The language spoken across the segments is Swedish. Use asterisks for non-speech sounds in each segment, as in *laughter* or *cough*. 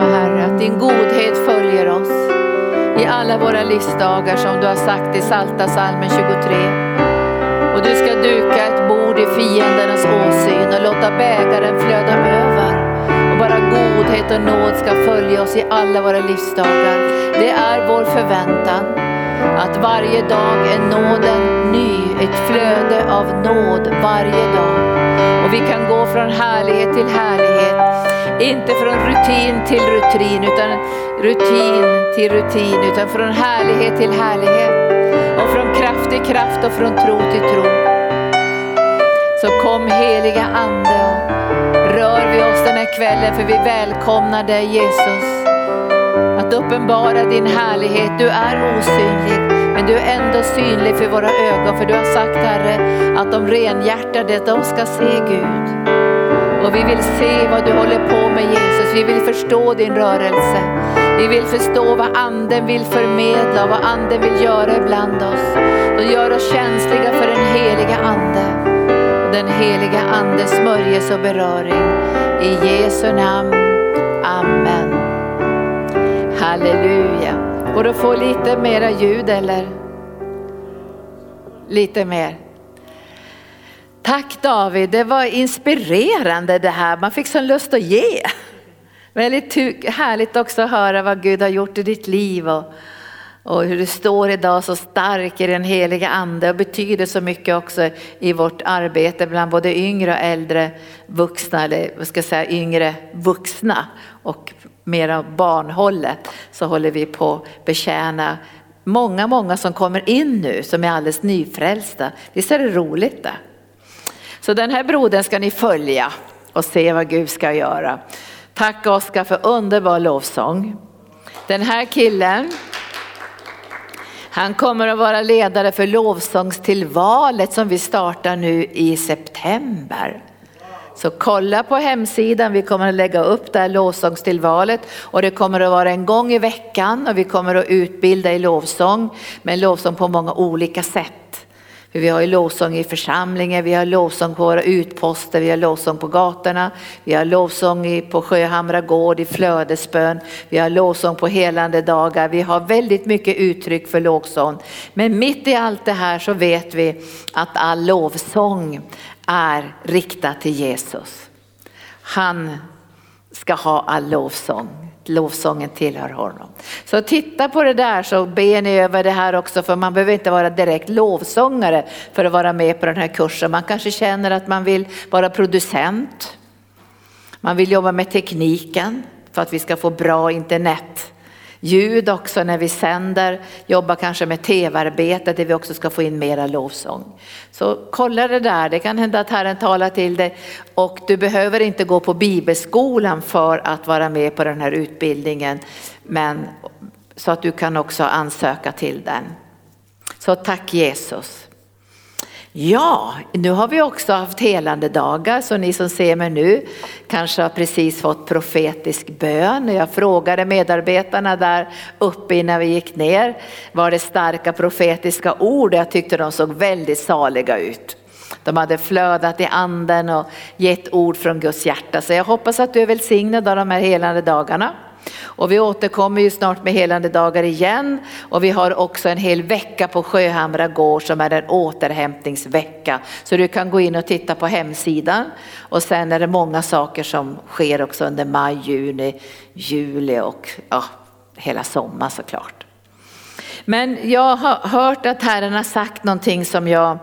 Herre, att din godhet följer oss i alla våra livsdagar som du har sagt i Salta salmen 23. Och du ska duka ett bord i fiendernas åsyn och låta bägaren flöda över. Och bara godhet och nåd ska följa oss i alla våra livsdagar. Det är vår förväntan. Att varje dag är nåden ny, ett flöde av nåd varje dag. Och vi kan gå från härlighet till härlighet. Inte från rutin till rutin, utan rutin till rutin, utan från härlighet till härlighet. Och från kraft till kraft och från tro till tro. Så kom heliga Ande och rör vid oss den här kvällen för vi välkomnar dig Jesus. Att uppenbara din härlighet, du är osynlig men du är ändå synlig för våra ögon för du har sagt Herre att de renhjärtade de ska se Gud. Och vi vill se vad du håller på med Jesus, vi vill förstå din rörelse. Vi vill förstå vad anden vill förmedla och vad anden vill göra ibland oss. Och gör oss känsliga för den heliga ande. Den heliga andes smörjelse och beröring. I Jesu namn. Amen. Halleluja. Går det att få lite mera ljud eller? Lite mer. Tack David, det var inspirerande det här. Man fick sån lust att ge. Väldigt härligt också att höra vad Gud har gjort i ditt liv och, och hur du står idag så stark i den heliga ande och betyder så mycket också i vårt arbete bland både yngre och äldre vuxna, eller vad ska jag säga yngre vuxna och mera barnhållet så håller vi på att betjäna många, många som kommer in nu som är alldeles nyfrälsta. Visst är det roligt det? Så den här brodern ska ni följa och se vad Gud ska göra. Tack Oskar för underbar lovsång. Den här killen, han kommer att vara ledare för lovsångstillvalet som vi startar nu i september. Så kolla på hemsidan, vi kommer att lägga upp det här lovsångstillvalet och det kommer att vara en gång i veckan och vi kommer att utbilda i lovsång, men lovsång på många olika sätt. För vi har ju lovsång i församlingen, vi har lovsång på våra utposter, vi har lovsång på gatorna, vi har lovsång på Sjöhamra gård i flödesbön, vi har lovsång på helande dagar, vi har väldigt mycket uttryck för lovsång. Men mitt i allt det här så vet vi att all lovsång är riktad till Jesus. Han ska ha all lovsång. Lovsången tillhör honom. Så titta på det där så ber ni över det här också för man behöver inte vara direkt lovsångare för att vara med på den här kursen. Man kanske känner att man vill vara producent. Man vill jobba med tekniken för att vi ska få bra internet ljud också när vi sänder, jobba kanske med tv-arbete där vi också ska få in mera lovsång. Så kolla det där, det kan hända att Herren talar till dig och du behöver inte gå på bibelskolan för att vara med på den här utbildningen. Men så att du kan också ansöka till den. Så tack Jesus. Ja, nu har vi också haft helande dagar så ni som ser mig nu kanske har precis fått profetisk bön. Jag frågade medarbetarna där uppe innan vi gick ner, var det starka profetiska ord? Jag tyckte de såg väldigt saliga ut. De hade flödat i anden och gett ord från Guds hjärta. Så jag hoppas att du är välsignad av de här helande dagarna. Och vi återkommer ju snart med helande dagar igen och vi har också en hel vecka på Sjöhamra gård som är en återhämtningsvecka. Så du kan gå in och titta på hemsidan och sen är det många saker som sker också under maj, juni, juli och ja, hela sommaren såklart. Men jag har hört att Herren har sagt någonting som jag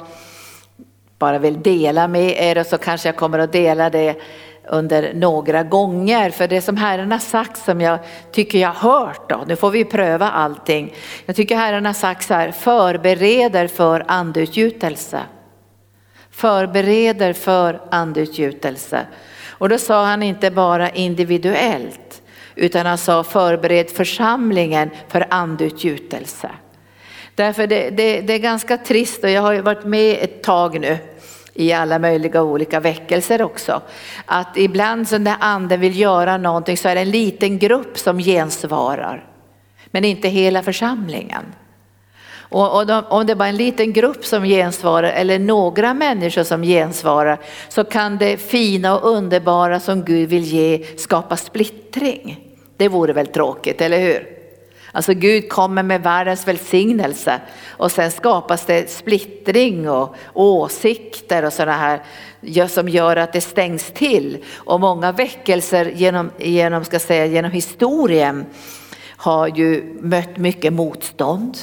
bara vill dela med er och så kanske jag kommer att dela det under några gånger. För det som Herren har sagt som jag tycker jag har hört då, nu får vi pröva allting. Jag tycker Herren har sagt så här, förbereder för andeutgjutelse. Förbereder för andeutgjutelse. Och då sa han inte bara individuellt utan han sa förbered församlingen för andeutgjutelse. Därför det, det, det är ganska trist och jag har ju varit med ett tag nu i alla möjliga olika väckelser också. Att ibland så när anden vill göra någonting så är det en liten grupp som gensvarar. Men inte hela församlingen. Och, och de, om det bara är en liten grupp som gensvarar eller några människor som gensvarar så kan det fina och underbara som Gud vill ge skapa splittring. Det vore väl tråkigt, eller hur? Alltså Gud kommer med världens välsignelse och sen skapas det splittring och åsikter och sådana här som gör att det stängs till. Och många väckelser genom, genom, ska säga, genom historien har ju mött mycket motstånd.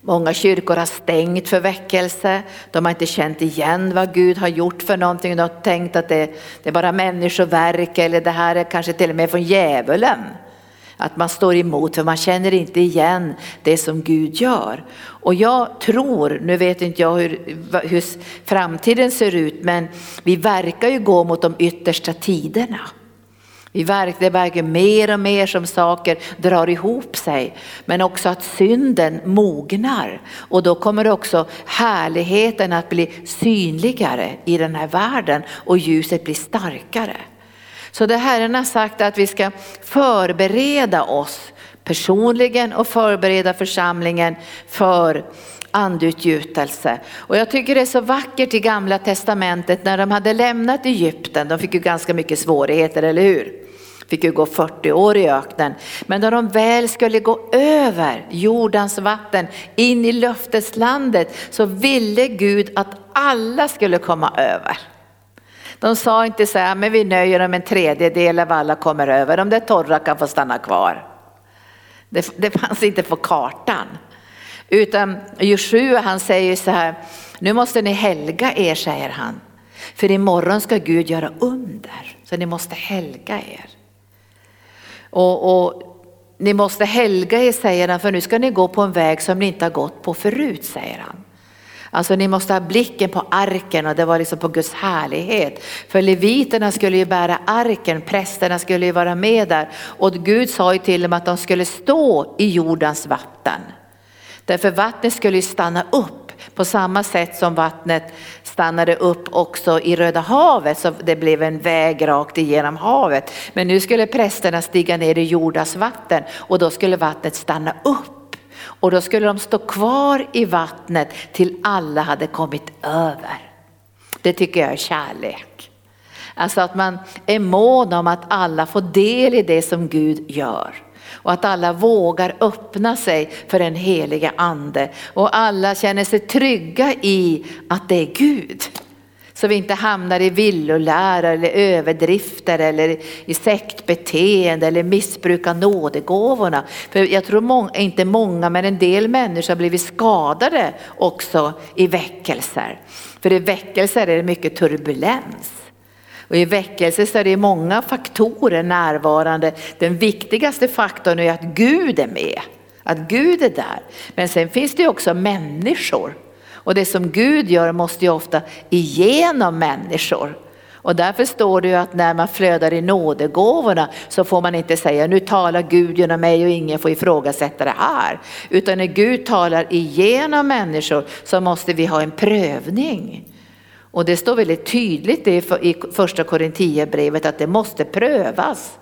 Många kyrkor har stängt för väckelse. De har inte känt igen vad Gud har gjort för någonting. De har tänkt att det, det är bara människoverk eller det här är kanske till och med från djävulen. Att man står emot för man känner inte igen det som Gud gör. Och jag tror, nu vet inte jag hur, hur framtiden ser ut, men vi verkar ju gå mot de yttersta tiderna. Vi verkar, det verkar mer och mer som saker drar ihop sig. Men också att synden mognar. Och då kommer också härligheten att bli synligare i den här världen och ljuset blir starkare. Så det Herren har sagt att vi ska förbereda oss personligen och förbereda församlingen för andutgjutelse. Och jag tycker det är så vackert i gamla testamentet när de hade lämnat Egypten, de fick ju ganska mycket svårigheter, eller hur? Fick ju gå 40 år i öknen. Men när de väl skulle gå över Jordans vatten in i löfteslandet så ville Gud att alla skulle komma över. De sa inte så här, men vi nöjer dem en tredjedel av alla kommer över, de där torra kan få stanna kvar. Det, det fanns inte på kartan. Utan Joshua han säger så här, nu måste ni helga er säger han. För imorgon ska Gud göra under, så ni måste helga er. Och, och ni måste helga er säger han, för nu ska ni gå på en väg som ni inte har gått på förut säger han. Alltså ni måste ha blicken på arken och det var liksom på Guds härlighet. För leviterna skulle ju bära arken, prästerna skulle ju vara med där. Och Gud sa ju till dem att de skulle stå i jordens vatten. Därför vattnet skulle ju stanna upp på samma sätt som vattnet stannade upp också i Röda havet så det blev en väg rakt igenom havet. Men nu skulle prästerna stiga ner i jordens vatten och då skulle vattnet stanna upp. Och då skulle de stå kvar i vattnet till alla hade kommit över. Det tycker jag är kärlek. Alltså att man är mån om att alla får del i det som Gud gör. Och att alla vågar öppna sig för den heliga ande. Och alla känner sig trygga i att det är Gud. Så vi inte hamnar i villolära eller överdrifter eller i sektbeteende eller missbrukar nådegåvorna. För jag tror många, inte många men en del människor har blivit skadade också i väckelser. För i väckelser är det mycket turbulens. Och i väckelse så är det många faktorer närvarande. Den viktigaste faktorn är att Gud är med, att Gud är där. Men sen finns det också människor och det som Gud gör måste ju ofta igenom människor. Och därför står det ju att när man flödar i nådegåvorna så får man inte säga nu talar Gud genom mig och ingen får ifrågasätta det här. Utan när Gud talar igenom människor så måste vi ha en prövning. Och det står väldigt tydligt i första Korinthierbrevet att det måste prövas.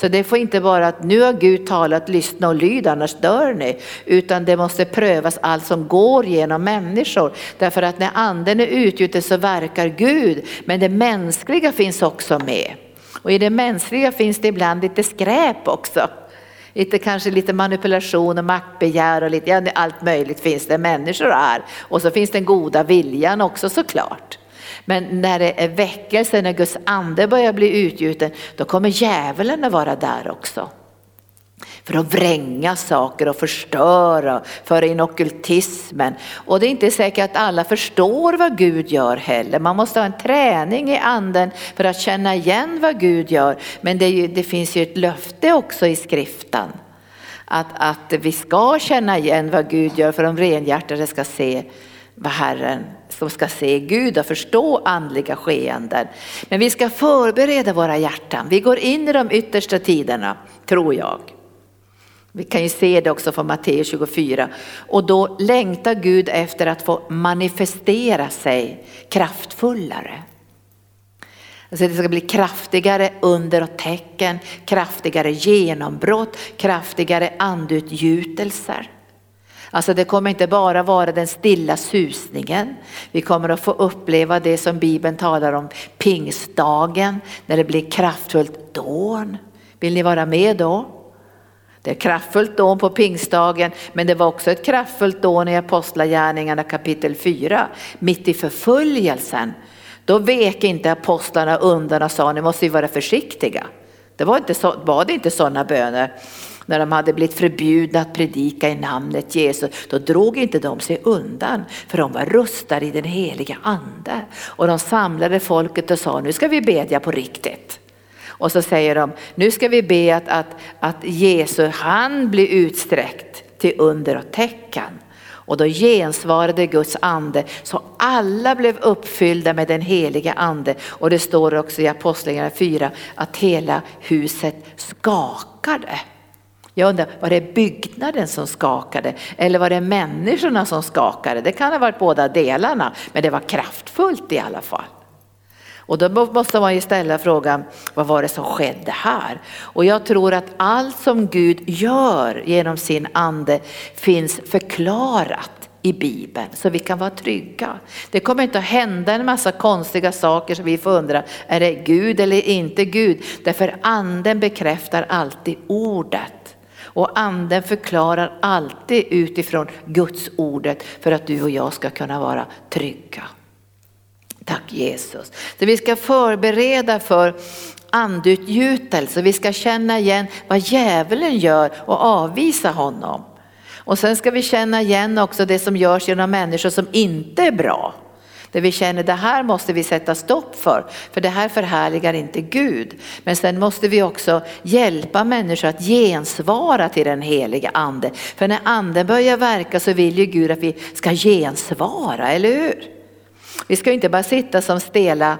Så det får inte vara att nu har Gud talat, lyssna och lyd annars dör ni. Utan det måste prövas allt som går genom människor. Därför att när anden är utgjuten så verkar Gud. Men det mänskliga finns också med. Och i det mänskliga finns det ibland lite skräp också. Lite, kanske lite manipulation och maktbegär och lite, ja, allt möjligt finns det människor här. Och så finns den goda viljan också såklart. Men när det är väckelse, när Guds ande börjar bli utgjuten, då kommer djävulen att vara där också. För att vränga saker och förstöra, föra in ockultismen. Och det är inte säkert att alla förstår vad Gud gör heller. Man måste ha en träning i anden för att känna igen vad Gud gör. Men det, ju, det finns ju ett löfte också i skriften. Att, att vi ska känna igen vad Gud gör för de renhjärtade ska se vad Herren som ska se Gud och förstå andliga skeenden. Men vi ska förbereda våra hjärtan. Vi går in i de yttersta tiderna, tror jag. Vi kan ju se det också från Matteus 24. Och då längtar Gud efter att få manifestera sig kraftfullare. Alltså det ska bli kraftigare under och tecken, kraftigare genombrott, kraftigare andutgjutelser. Alltså det kommer inte bara vara den stilla susningen. Vi kommer att få uppleva det som Bibeln talar om pingstdagen, när det blir kraftfullt dån. Vill ni vara med då? Det är kraftfullt dån på pingstdagen, men det var också ett kraftfullt dån i Apostlagärningarna kapitel 4, mitt i förföljelsen. Då vek inte apostlarna undan och sa, ni måste ju vara försiktiga. Det var, inte så, var det inte sådana böner när de hade blivit förbjudna att predika i namnet Jesus, då drog inte de sig undan för de var rustade i den heliga ande. Och de samlade folket och sa, nu ska vi bedja på riktigt. Och så säger de, nu ska vi be att, att, att Jesus, han blir utsträckt till under och tecken. Och då gensvarade Guds ande så alla blev uppfyllda med den heliga ande. Och det står också i Apostlagärningarna 4 att hela huset skakade. Jag undrar, var det byggnaden som skakade eller var det människorna som skakade? Det kan ha varit båda delarna, men det var kraftfullt i alla fall. Och då måste man ju ställa frågan, vad var det som skedde här? Och jag tror att allt som Gud gör genom sin ande finns förklarat i Bibeln så vi kan vara trygga. Det kommer inte att hända en massa konstiga saker som vi får undra, är det Gud eller inte Gud? Därför anden bekräftar alltid ordet. Och anden förklarar alltid utifrån Guds ordet för att du och jag ska kunna vara trygga. Tack Jesus. Så vi ska förbereda för andutgjutelse, vi ska känna igen vad djävulen gör och avvisa honom. Och sen ska vi känna igen också det som görs genom människor som inte är bra. Där vi känner det här måste vi sätta stopp för, för det här förhärligar inte Gud. Men sen måste vi också hjälpa människor att gensvara till den heliga ande. För när anden börjar verka så vill ju Gud att vi ska gensvara, eller hur? Vi ska inte bara sitta som stela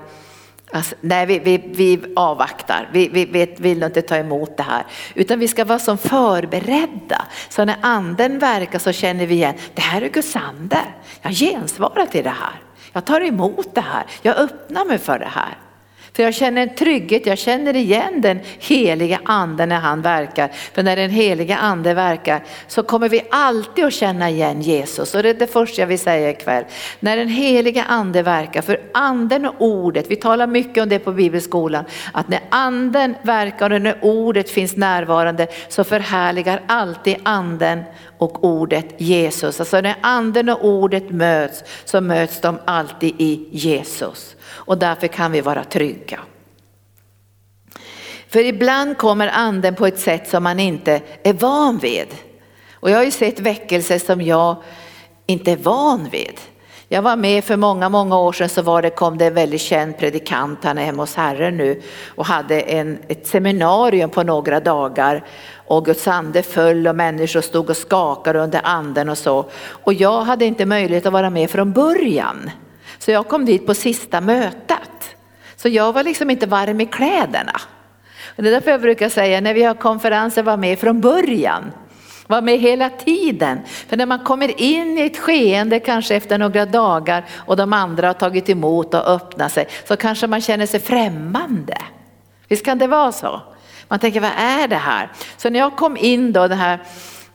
Alltså, nej, vi, vi, vi avvaktar, vi, vi, vi vill inte ta emot det här. Utan vi ska vara som förberedda. Så när anden verkar så känner vi igen, det här är Guds ande. Jag gensvarar till det här. Jag tar emot det här, jag öppnar mig för det här. För jag känner en trygghet, jag känner igen den heliga anden när han verkar. För när den heliga ande verkar så kommer vi alltid att känna igen Jesus. Och det är det första jag vill säga ikväll. När den heliga ande verkar, för anden och ordet, vi talar mycket om det på bibelskolan, att när anden verkar och när ordet finns närvarande så förhärligar alltid anden och ordet Jesus. Alltså när anden och ordet möts så möts de alltid i Jesus och därför kan vi vara trygga. För ibland kommer anden på ett sätt som man inte är van vid. Och jag har ju sett väckelser som jag inte är van vid. Jag var med för många, många år sedan så var det, kom det en väldigt känd predikant, han är hemma hos Herren nu och hade en, ett seminarium på några dagar och Guds ande föll och människor stod och skakade under anden och så. Och jag hade inte möjlighet att vara med från början. Så jag kom dit på sista mötet. Så jag var liksom inte varm i kläderna. Och det är därför jag brukar säga när vi har konferenser, var med från början. Var med hela tiden. För när man kommer in i ett skeende kanske efter några dagar och de andra har tagit emot och öppnat sig så kanske man känner sig främmande. Visst kan det vara så? Man tänker vad är det här? Så när jag kom in då den här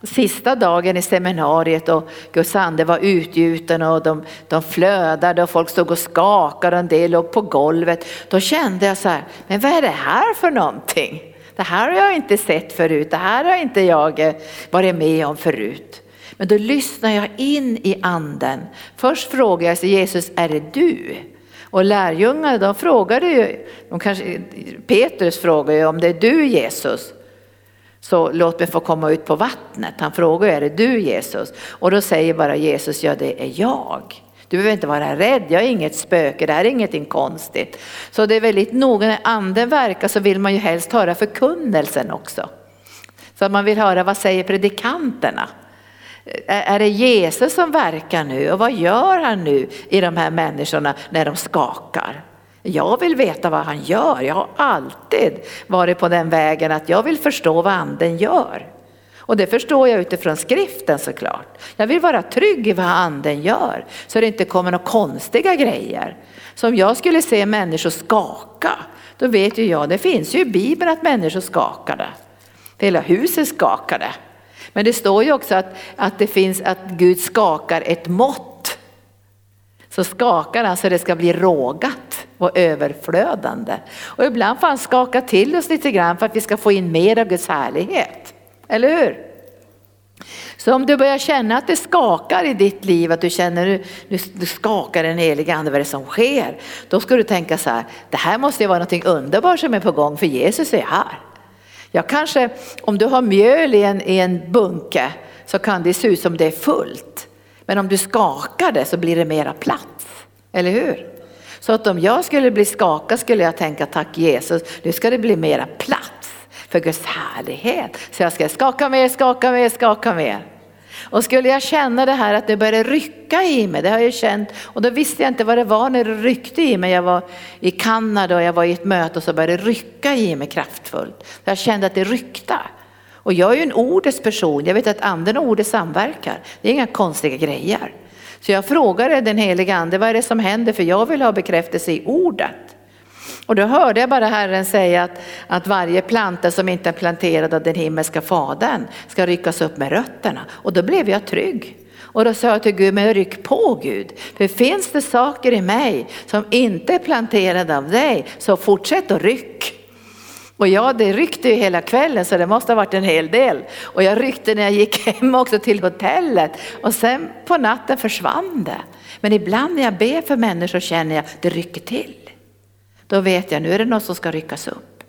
sista dagen i seminariet och Guds ande var utgjuten och de, de flödade och folk stod och skakade och en del låg på golvet. Då kände jag så här, men vad är det här för någonting? Det här har jag inte sett förut, det här har inte jag eh, varit med om förut. Men då lyssnar jag in i anden. Först frågar jag Jesus, är det du? Och lärjungarna de frågade ju, de kanske, Petrus frågade ju om det är du Jesus. Så låt mig få komma ut på vattnet. Han frågar, är det du Jesus? Och då säger bara Jesus, ja det är jag. Du behöver inte vara rädd, jag är inget spöke, det här är ingenting konstigt. Så det är väldigt noga, när anden verkar så vill man ju helst höra förkunnelsen också. Så man vill höra, vad säger predikanterna? Är det Jesus som verkar nu och vad gör han nu i de här människorna när de skakar? Jag vill veta vad han gör. Jag har alltid varit på den vägen att jag vill förstå vad anden gör. Och det förstår jag utifrån skriften såklart. Jag vill vara trygg i vad anden gör så det inte kommer några konstiga grejer. Så om jag skulle se människor skaka, då vet ju jag, det finns ju i Bibeln att människor skakade. Hela huset skakade. Men det står ju också att, att det finns att Gud skakar ett mått så skakar han så det ska bli rågat och överflödande. Och ibland får han skaka till oss lite grann för att vi ska få in mer av Guds härlighet. Eller hur? Så om du börjar känna att det skakar i ditt liv, att du känner nu, nu, nu skakar den helige ande, vad är det som sker? Då ska du tänka så här, det här måste ju vara något underbart som är på gång för Jesus är här. Jag kanske, om du har mjöl i en, i en bunke så kan det se ut som det är fullt. Men om du skakar det så blir det mera plats, eller hur? Så att om jag skulle bli skakad skulle jag tänka tack Jesus, nu ska det bli mera plats för Guds härlighet. Så jag ska skaka mer, skaka mer, skaka mer. Och skulle jag känna det här att det började rycka i mig, det har jag känt och då visste jag inte vad det var när det ryckte i mig. Jag var i Kanada och jag var i ett möte och så började det rycka i mig kraftfullt. Jag kände att det ryckte. Och jag är ju en ordets person, jag vet att anden och ordet samverkar. Det är inga konstiga grejer. Så jag frågade den heliga ande, vad är det som händer? För jag vill ha bekräftelse i ordet. Och då hörde jag bara Herren säga att, att varje planta som inte är planterad av den himmelska fadern ska ryckas upp med rötterna. Och då blev jag trygg. Och då sa jag till Gud, men ryck på Gud. För finns det saker i mig som inte är planterade av dig, så fortsätt att ryck. Och ja, det ryckte ju hela kvällen så det måste ha varit en hel del. Och jag ryckte när jag gick *laughs* hem också till hotellet och sen på natten försvann det. Men ibland när jag ber för människor känner jag att det rycker till. Då vet jag nu är det något som ska ryckas upp.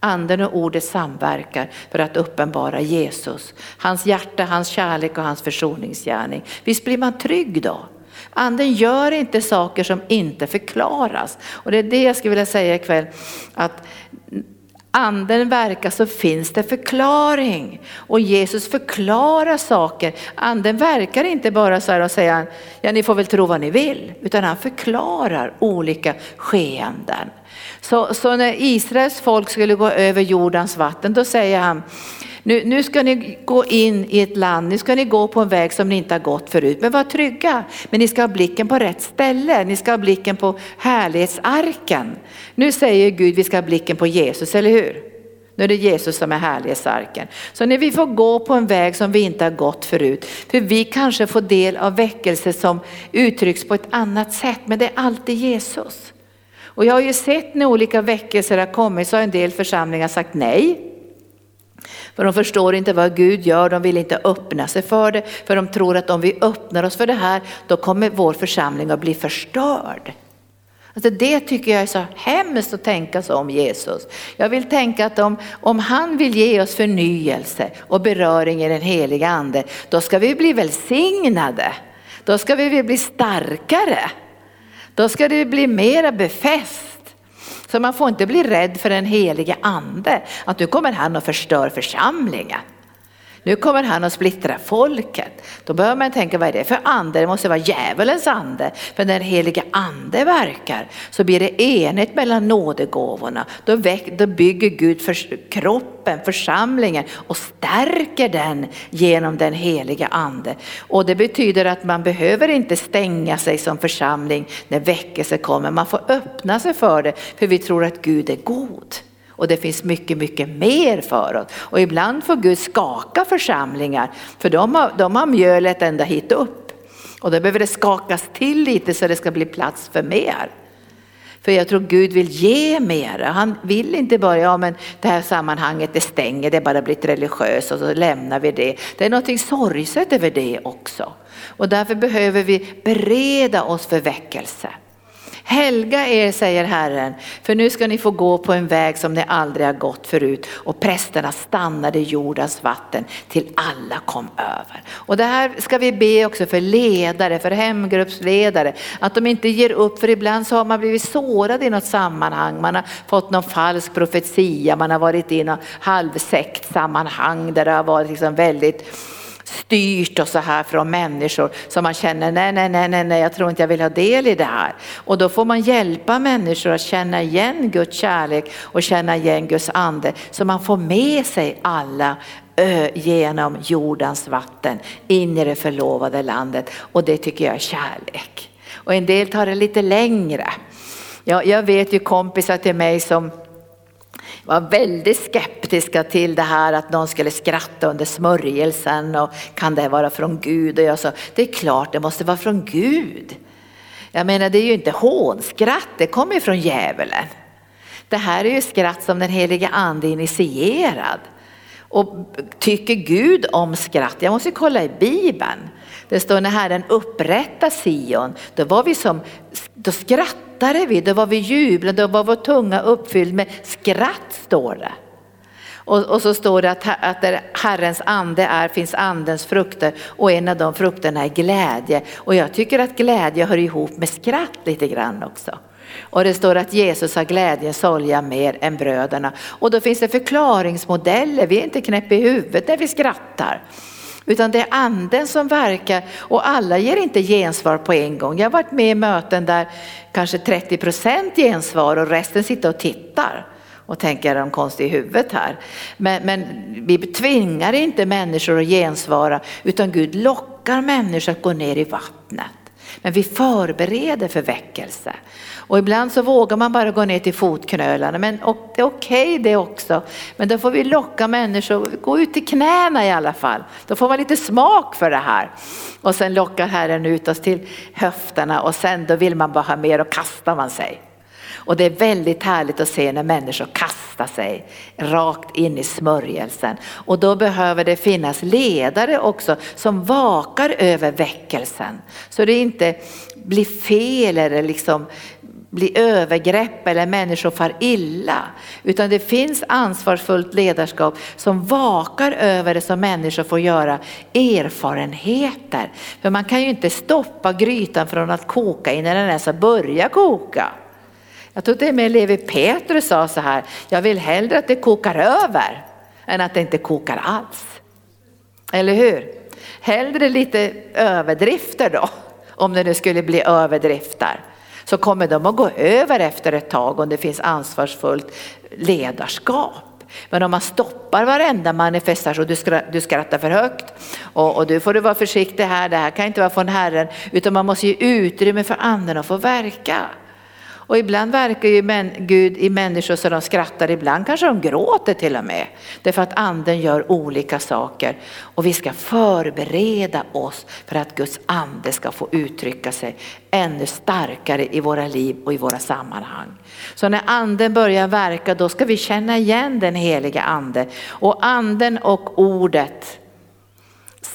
Anden och ordet samverkar för att uppenbara Jesus, hans hjärta, hans kärlek och hans försoningsgärning. Visst blir man trygg då? Anden gör inte saker som inte förklaras. Och det är det jag skulle vilja säga ikväll. Att anden verkar så finns det förklaring. Och Jesus förklarar saker. Anden verkar inte bara så här och säga, ja ni får väl tro vad ni vill. Utan han förklarar olika skeenden. Så, så när Israels folk skulle gå över Jordans vatten, då säger han, nu, nu ska ni gå in i ett land, nu ska ni gå på en väg som ni inte har gått förut. Men var trygga, men ni ska ha blicken på rätt ställe, ni ska ha blicken på härlighetsarken. Nu säger Gud vi ska ha blicken på Jesus, eller hur? Nu är det Jesus som är härlighetsarken. Så när vi får gå på en väg som vi inte har gått förut, för vi kanske får del av väckelse som uttrycks på ett annat sätt, men det är alltid Jesus. Och jag har ju sett när olika väckelser har kommit så har en del församlingar sagt nej. För de förstår inte vad Gud gör, de vill inte öppna sig för det. För de tror att om vi öppnar oss för det här, då kommer vår församling att bli förstörd. Alltså det tycker jag är så hemskt att tänka så om Jesus. Jag vill tänka att om, om han vill ge oss förnyelse och beröring i den heliga ande, då ska vi bli välsignade. Då ska vi bli starkare. Då ska det bli mera befäst. Så man får inte bli rädd för den helige ande, att nu kommer han och förstör församlingen. Nu kommer han att splittra folket. Då börjar man tänka, vad är det för ande? Det måste vara djävulens ande. För när den heliga ande verkar så blir det enhet mellan nådegåvorna. Då, väck, då bygger Gud för kroppen, församlingen och stärker den genom den heliga ande. Och det betyder att man behöver inte stänga sig som församling när väckelse kommer. Man får öppna sig för det, för vi tror att Gud är god. Och det finns mycket, mycket mer för oss. Och ibland får Gud skaka församlingar, för de har, de har mjölet ända hit upp. Och då behöver det skakas till lite så det ska bli plats för mer. För jag tror Gud vill ge mer. Han vill inte bara, ja men det här sammanhanget det stänger, det är bara blivit religiöst och så lämnar vi det. Det är något sorgset över det också. Och därför behöver vi bereda oss för väckelse. Helga er, säger Herren, för nu ska ni få gå på en väg som ni aldrig har gått förut. Och prästerna stannade i jordens vatten till alla kom över. Och det här ska vi be också för ledare, för hemgruppsledare, att de inte ger upp, för ibland så har man blivit sårad i något sammanhang, man har fått någon falsk profetia, man har varit i något halvsekt sammanhang där det har varit liksom väldigt styrt och så här från människor som man känner nej, nej, nej, nej, nej, jag tror inte jag vill ha del i det här. Och då får man hjälpa människor att känna igen Guds kärlek och känna igen Guds ande så man får med sig alla genom jordens vatten in i det förlovade landet och det tycker jag är kärlek. Och en del tar det lite längre. Jag, jag vet ju kompisar till mig som var väldigt skeptiska till det här att någon skulle skratta under smörjelsen och kan det vara från Gud? Och jag sa, det är klart det måste vara från Gud. Jag menar det är ju inte hånskratt, det kommer ju från djävulen. Det här är ju skratt som den heliga ande initierad. Och tycker Gud om skratt? Jag måste kolla i Bibeln. Det står när Herren upprättar Sion, då var vi som, då skrattade vi, då var vi jublande, då var vår tunga uppfylld med skratt står det. Och, och, så står det att, att där Herrens ande är finns andens frukter och en av de frukterna är glädje. Och jag tycker att glädje hör ihop med skratt lite grann också. Och det står att Jesus har glädjen olja mer än bröderna. Och då finns det förklaringsmodeller, vi är inte knäpp i huvudet när vi skrattar. Utan det är anden som verkar och alla ger inte gensvar på en gång. Jag har varit med i möten där kanske 30 procent gensvar och resten sitter och tittar och tänker är de konstiga i huvudet här. Men, men vi tvingar inte människor att gensvara utan Gud lockar människor att gå ner i vattnet. Men vi förbereder för väckelse. Och ibland så vågar man bara gå ner till fotknölarna, men det är okej okay det också. Men då får vi locka människor, gå ut till knäna i alla fall. Då får man lite smak för det här. Och sen lockar Herren ut oss till höfterna och sen då vill man bara ha mer och kastar man sig. Och det är väldigt härligt att se när människor kastar sig rakt in i smörjelsen. Och då behöver det finnas ledare också som vakar över väckelsen. Så det inte blir fel eller liksom blir övergrepp eller människor far illa. Utan det finns ansvarsfullt ledarskap som vakar över det som människor får göra erfarenheter. För man kan ju inte stoppa grytan från att koka innan den ens har börjat koka. Jag tror det med Levi Petrus sa så här, jag vill hellre att det kokar över än att det inte kokar alls. Eller hur? Hellre lite överdrifter då, om det nu skulle bli överdrifter. Så kommer de att gå över efter ett tag om det finns ansvarsfullt ledarskap. Men om man stoppar varenda manifestation, du, skrattar, du skrattar för högt och, och du får du vara försiktig här, det här kan inte vara från Herren, utan man måste ge utrymme för anden att få verka. Och ibland verkar ju Gud i människor så de skrattar, ibland kanske de gråter till och med. Därför att anden gör olika saker. Och vi ska förbereda oss för att Guds ande ska få uttrycka sig ännu starkare i våra liv och i våra sammanhang. Så när anden börjar verka då ska vi känna igen den heliga ande. Och anden och ordet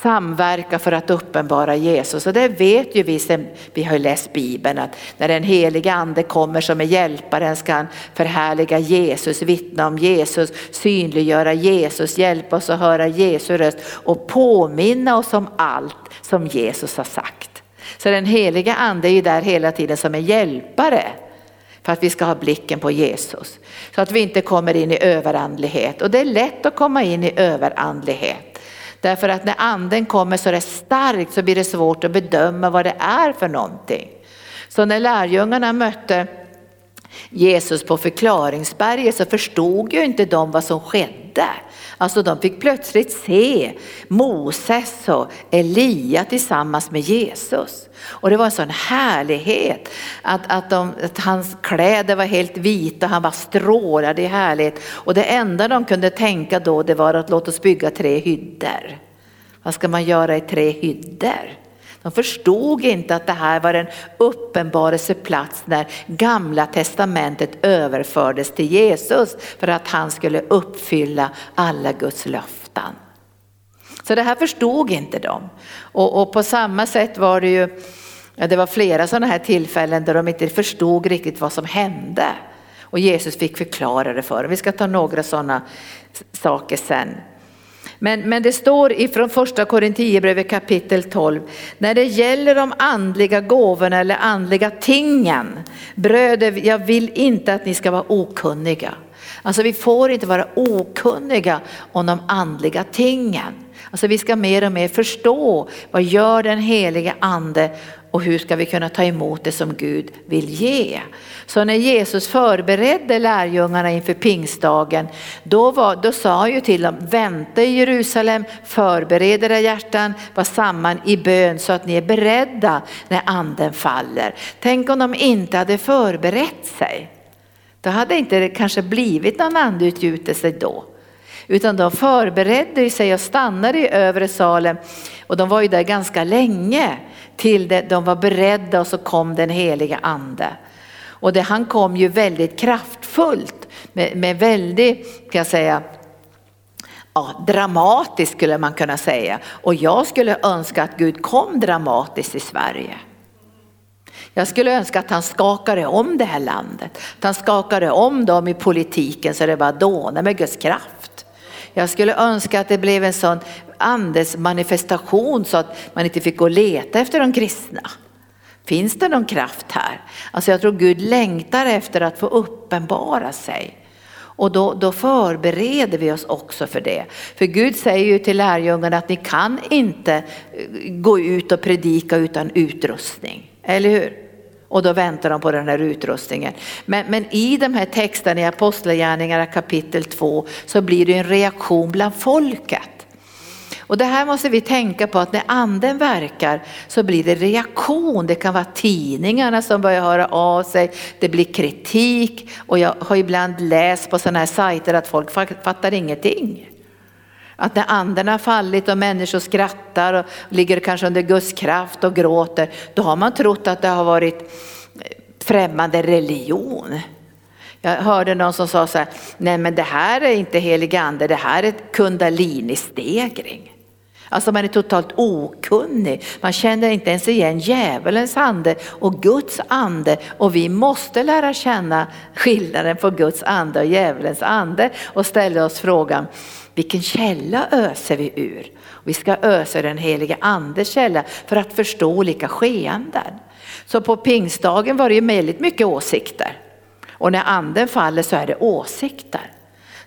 samverka för att uppenbara Jesus. Och det vet ju vi sen vi har läst Bibeln att när den helige ande kommer som är hjälparen ska han förhärliga Jesus, vittna om Jesus, synliggöra Jesus, hjälpa oss att höra Jesu röst och påminna oss om allt som Jesus har sagt. Så den heliga ande är ju där hela tiden som en hjälpare för att vi ska ha blicken på Jesus. Så att vi inte kommer in i överandlighet. Och det är lätt att komma in i överandlighet. Därför att när anden kommer så är det starkt så blir det svårt att bedöma vad det är för någonting. Så när lärjungarna mötte Jesus på förklaringsberget så förstod ju inte de vad som skedde. Alltså de fick plötsligt se Moses och Elia tillsammans med Jesus. Och det var en sån härlighet att, att, de, att hans kläder var helt vita, han var strålade i härlighet. Och det enda de kunde tänka då det var att låt oss bygga tre hyddor. Vad ska man göra i tre hyddor? De förstod inte att det här var en uppenbarelseplats när gamla testamentet överfördes till Jesus för att han skulle uppfylla alla Guds löften. Så det här förstod inte de. Och, och på samma sätt var det ju, ja, det var flera sådana här tillfällen där de inte förstod riktigt vad som hände. Och Jesus fick förklara det för dem. Vi ska ta några sådana saker sen. Men, men det står ifrån första Korinthierbrevet kapitel 12, när det gäller de andliga gåvorna eller andliga tingen, bröder, jag vill inte att ni ska vara okunniga. Alltså vi får inte vara okunniga om de andliga tingen. Alltså vi ska mer och mer förstå vad gör den helige ande och hur ska vi kunna ta emot det som Gud vill ge. Så när Jesus förberedde lärjungarna inför pingstdagen, då, var, då sa han ju till dem, vänta i Jerusalem, förbered era hjärtan, var samman i bön så att ni är beredda när anden faller. Tänk om de inte hade förberett sig. Då hade inte det kanske blivit någon andeutgjutelse då. Utan de förberedde sig och stannade i övre salen och de var ju där ganska länge till det, de var beredda och så kom den heliga ande. Och det, han kom ju väldigt kraftfullt med, med väldigt, kan jag säga, ja, dramatiskt skulle man kunna säga. Och jag skulle önska att Gud kom dramatiskt i Sverige. Jag skulle önska att han skakade om det här landet, att han skakade om dem i politiken så det bara dånade med Guds kraft. Jag skulle önska att det blev en sån andes manifestation så att man inte fick gå och leta efter de kristna. Finns det någon kraft här? Alltså jag tror Gud längtar efter att få uppenbara sig. Och då, då förbereder vi oss också för det. För Gud säger ju till lärjungarna att ni kan inte eh, gå ut och predika utan utrustning. Eller hur? Och då väntar de på den här utrustningen. Men, men i de här texterna i Apostlagärningarna kapitel 2 så blir det en reaktion bland folket. Och det här måste vi tänka på att när anden verkar så blir det reaktion. Det kan vara tidningarna som börjar höra av sig, det blir kritik och jag har ibland läst på sådana här sajter att folk fattar ingenting. Att när anden har fallit och människor skrattar och ligger kanske under Guds kraft och gråter, då har man trott att det har varit eh, främmande religion. Jag hörde någon som sa så här, nej men det här är inte helig ande, det här är kundalini-stegring. Alltså man är totalt okunnig, man känner inte ens igen djävulens ande och Guds ande och vi måste lära känna skillnaden på Guds ande och djävulens ande och ställa oss frågan, vilken källa öser vi ur? Vi ska ösa den helige andes källa för att förstå olika skeenden. Så på pingstdagen var det ju väldigt mycket åsikter. Och när anden faller så är det åsikter.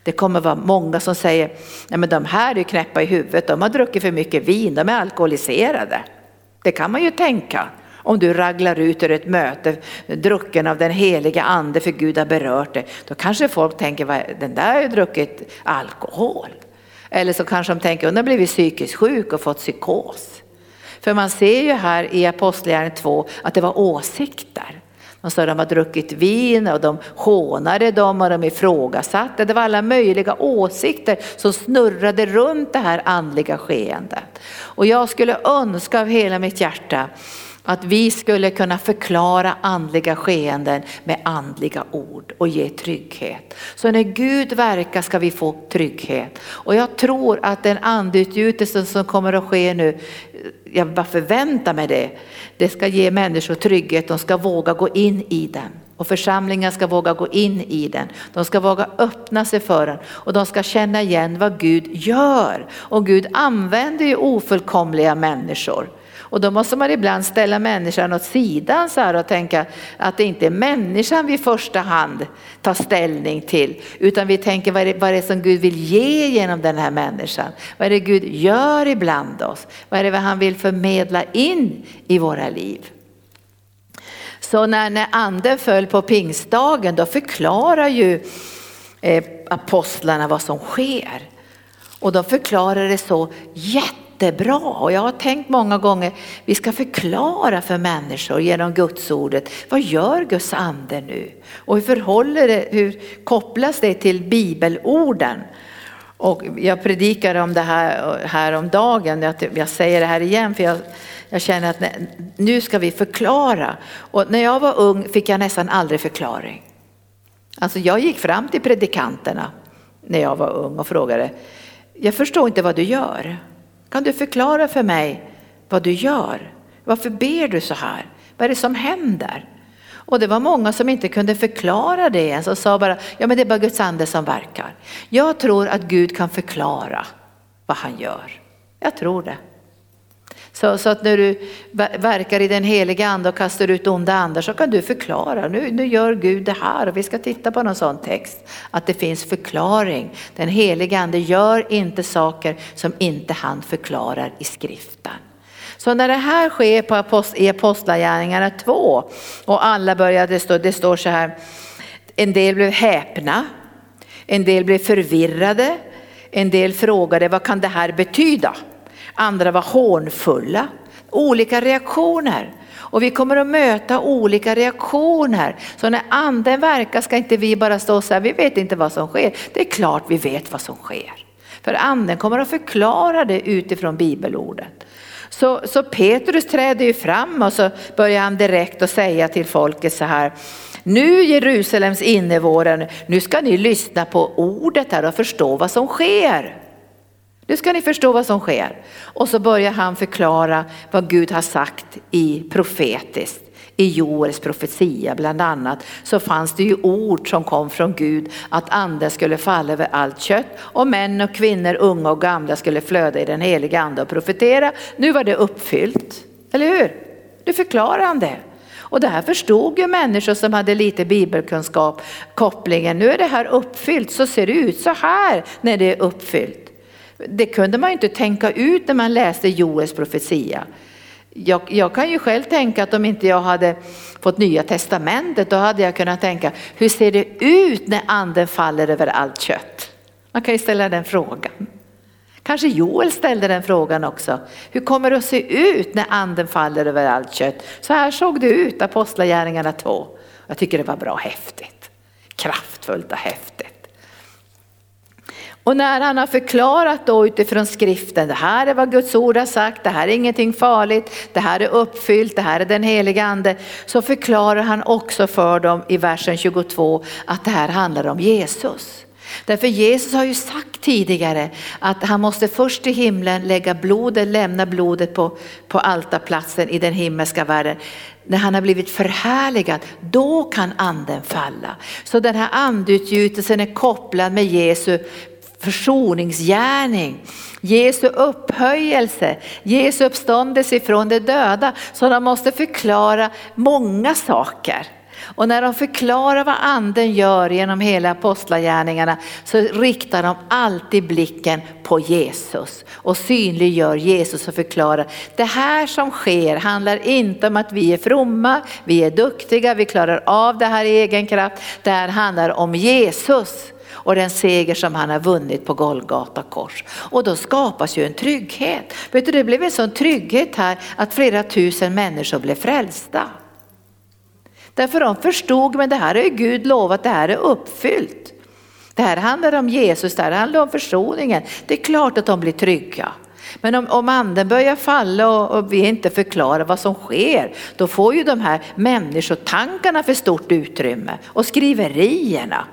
Det kommer vara många som säger, nej men de här är ju knäppa i huvudet, de har druckit för mycket vin, de är alkoholiserade. Det kan man ju tänka om du raglar ut ur ett möte drucken av den heliga ande för Gud har berört dig. Då kanske folk tänker, den där har ju druckit alkohol. Eller så kanske de tänker, hon har blivit psykiskt sjuk och fått psykos. För man ser ju här i Apostlagärningarna 2 att det var åsikter. De sa att de har druckit vin och de hånade dem och de ifrågasatte. Det var alla möjliga åsikter som snurrade runt det här andliga skeendet. Och jag skulle önska av hela mitt hjärta att vi skulle kunna förklara andliga skeenden med andliga ord och ge trygghet. Så när Gud verkar ska vi få trygghet. Och jag tror att den andeutgjutelsen som kommer att ske nu, jag bara förväntar mig det, det ska ge människor trygghet, de ska våga gå in i den. Och församlingen ska våga gå in i den. De ska våga öppna sig för den och de ska känna igen vad Gud gör. Och Gud använder ju ofullkomliga människor. Och då måste man ibland ställa människan åt sidan så här och tänka att det inte är människan vi i första hand tar ställning till. Utan vi tänker vad är, det, vad är det som Gud vill ge genom den här människan? Vad är det Gud gör ibland oss? Vad är det han vill förmedla in i våra liv? Så när, när anden föll på pingstdagen då förklarar ju eh, apostlarna vad som sker. Och de förklarar det så jätte jättebra och jag har tänkt många gånger, vi ska förklara för människor genom Gudsordet, vad gör Guds ande nu? Och hur förhåller det, hur kopplas det till bibelorden? Och jag predikade om det här, här om dagen. Jag, jag säger det här igen för jag, jag känner att nu ska vi förklara. Och när jag var ung fick jag nästan aldrig förklaring. Alltså jag gick fram till predikanterna när jag var ung och frågade, jag förstår inte vad du gör. Kan du förklara för mig vad du gör? Varför ber du så här? Vad är det som händer? Och det var många som inte kunde förklara det ens och sa bara, ja men det är bara Guds ande som verkar. Jag tror att Gud kan förklara vad han gör. Jag tror det. Så, så att när du verkar i den heliga ande och kastar ut onda andar så kan du förklara, nu, nu gör Gud det här och vi ska titta på någon sån text. Att det finns förklaring. Den heliga ande gör inte saker som inte han förklarar i skriften. Så när det här sker på apost i Apostlagärningarna 2 och alla började stå, det står så här, en del blev häpna, en del blev förvirrade, en del frågade vad kan det här betyda? Andra var hånfulla. Olika reaktioner. Och vi kommer att möta olika reaktioner. Så när anden verkar ska inte vi bara stå så här, vi vet inte vad som sker. Det är klart vi vet vad som sker. För anden kommer att förklara det utifrån bibelordet. Så, så Petrus träder ju fram och så börjar han direkt att säga till folket så här. Nu Jerusalems invånare, nu ska ni lyssna på ordet här och förstå vad som sker. Nu ska ni förstå vad som sker. Och så börjar han förklara vad Gud har sagt i profetiskt. I Joels profetia bland annat så fanns det ju ord som kom från Gud att anden skulle falla över allt kött och män och kvinnor, unga och gamla skulle flöda i den heliga ande och profetera. Nu var det uppfyllt, eller hur? Nu förklarar han det. Och det här förstod ju människor som hade lite bibelkunskap, kopplingen. Nu är det här uppfyllt, så ser det ut så här när det är uppfyllt. Det kunde man ju inte tänka ut när man läste Joels profetia. Jag, jag, kan ju själv tänka att om inte jag hade fått nya testamentet då hade jag kunnat tänka hur ser det ut när anden faller över allt kött? Man kan ju ställa den frågan. Kanske Joel ställde den frågan också. Hur kommer det att se ut när anden faller över allt kött? Så här såg det ut, Apostlagärningarna 2. Jag tycker det var bra häftigt. Kraftfullt och häftigt. Och när han har förklarat då utifrån skriften, det här är vad Guds ord har sagt, det här är ingenting farligt, det här är uppfyllt, det här är den heliga ande. Så förklarar han också för dem i versen 22 att det här handlar om Jesus. Därför Jesus har ju sagt tidigare att han måste först i himlen lägga blodet, lämna blodet på, på altarplatsen i den himmelska världen. När han har blivit förhärligad, då kan anden falla. Så den här andutgjutelsen är kopplad med Jesu försoningsgärning, Jesu upphöjelse, Jesu uppståndelse ifrån de döda. Så de måste förklara många saker. Och när de förklarar vad anden gör genom hela apostlagärningarna så riktar de alltid blicken på Jesus och synliggör Jesus och förklarar. Det här som sker handlar inte om att vi är fromma, vi är duktiga, vi klarar av det här i egen kraft. Det här handlar om Jesus och den seger som han har vunnit på Golgata kors. Och då skapas ju en trygghet. Vet du, det blev en sån trygghet här att flera tusen människor blev frälsta. Därför de förstod, men det här är Gud lovat, det här är uppfyllt. Det här handlar om Jesus, det här handlar om försoningen. Det är klart att de blir trygga. Men om, om anden börjar falla och, och vi inte förklarar vad som sker, då får ju de här människotankarna för stort utrymme och skriverierna.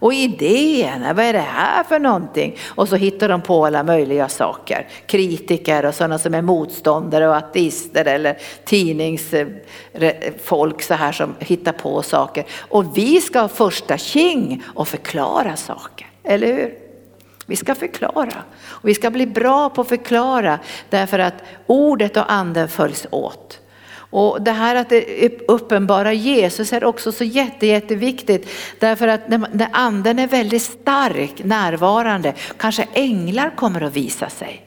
Och idéerna, vad är det här för någonting? Och så hittar de på alla möjliga saker. Kritiker och sådana som är motståndare och ateister eller tidningsfolk så här som hittar på saker. Och vi ska ha första king och förklara saker, eller hur? Vi ska förklara och vi ska bli bra på att förklara därför att ordet och anden följs åt. Och det här att det uppenbara Jesus är också så jätte, jätteviktigt. Därför att när anden är väldigt stark, närvarande, kanske änglar kommer att visa sig.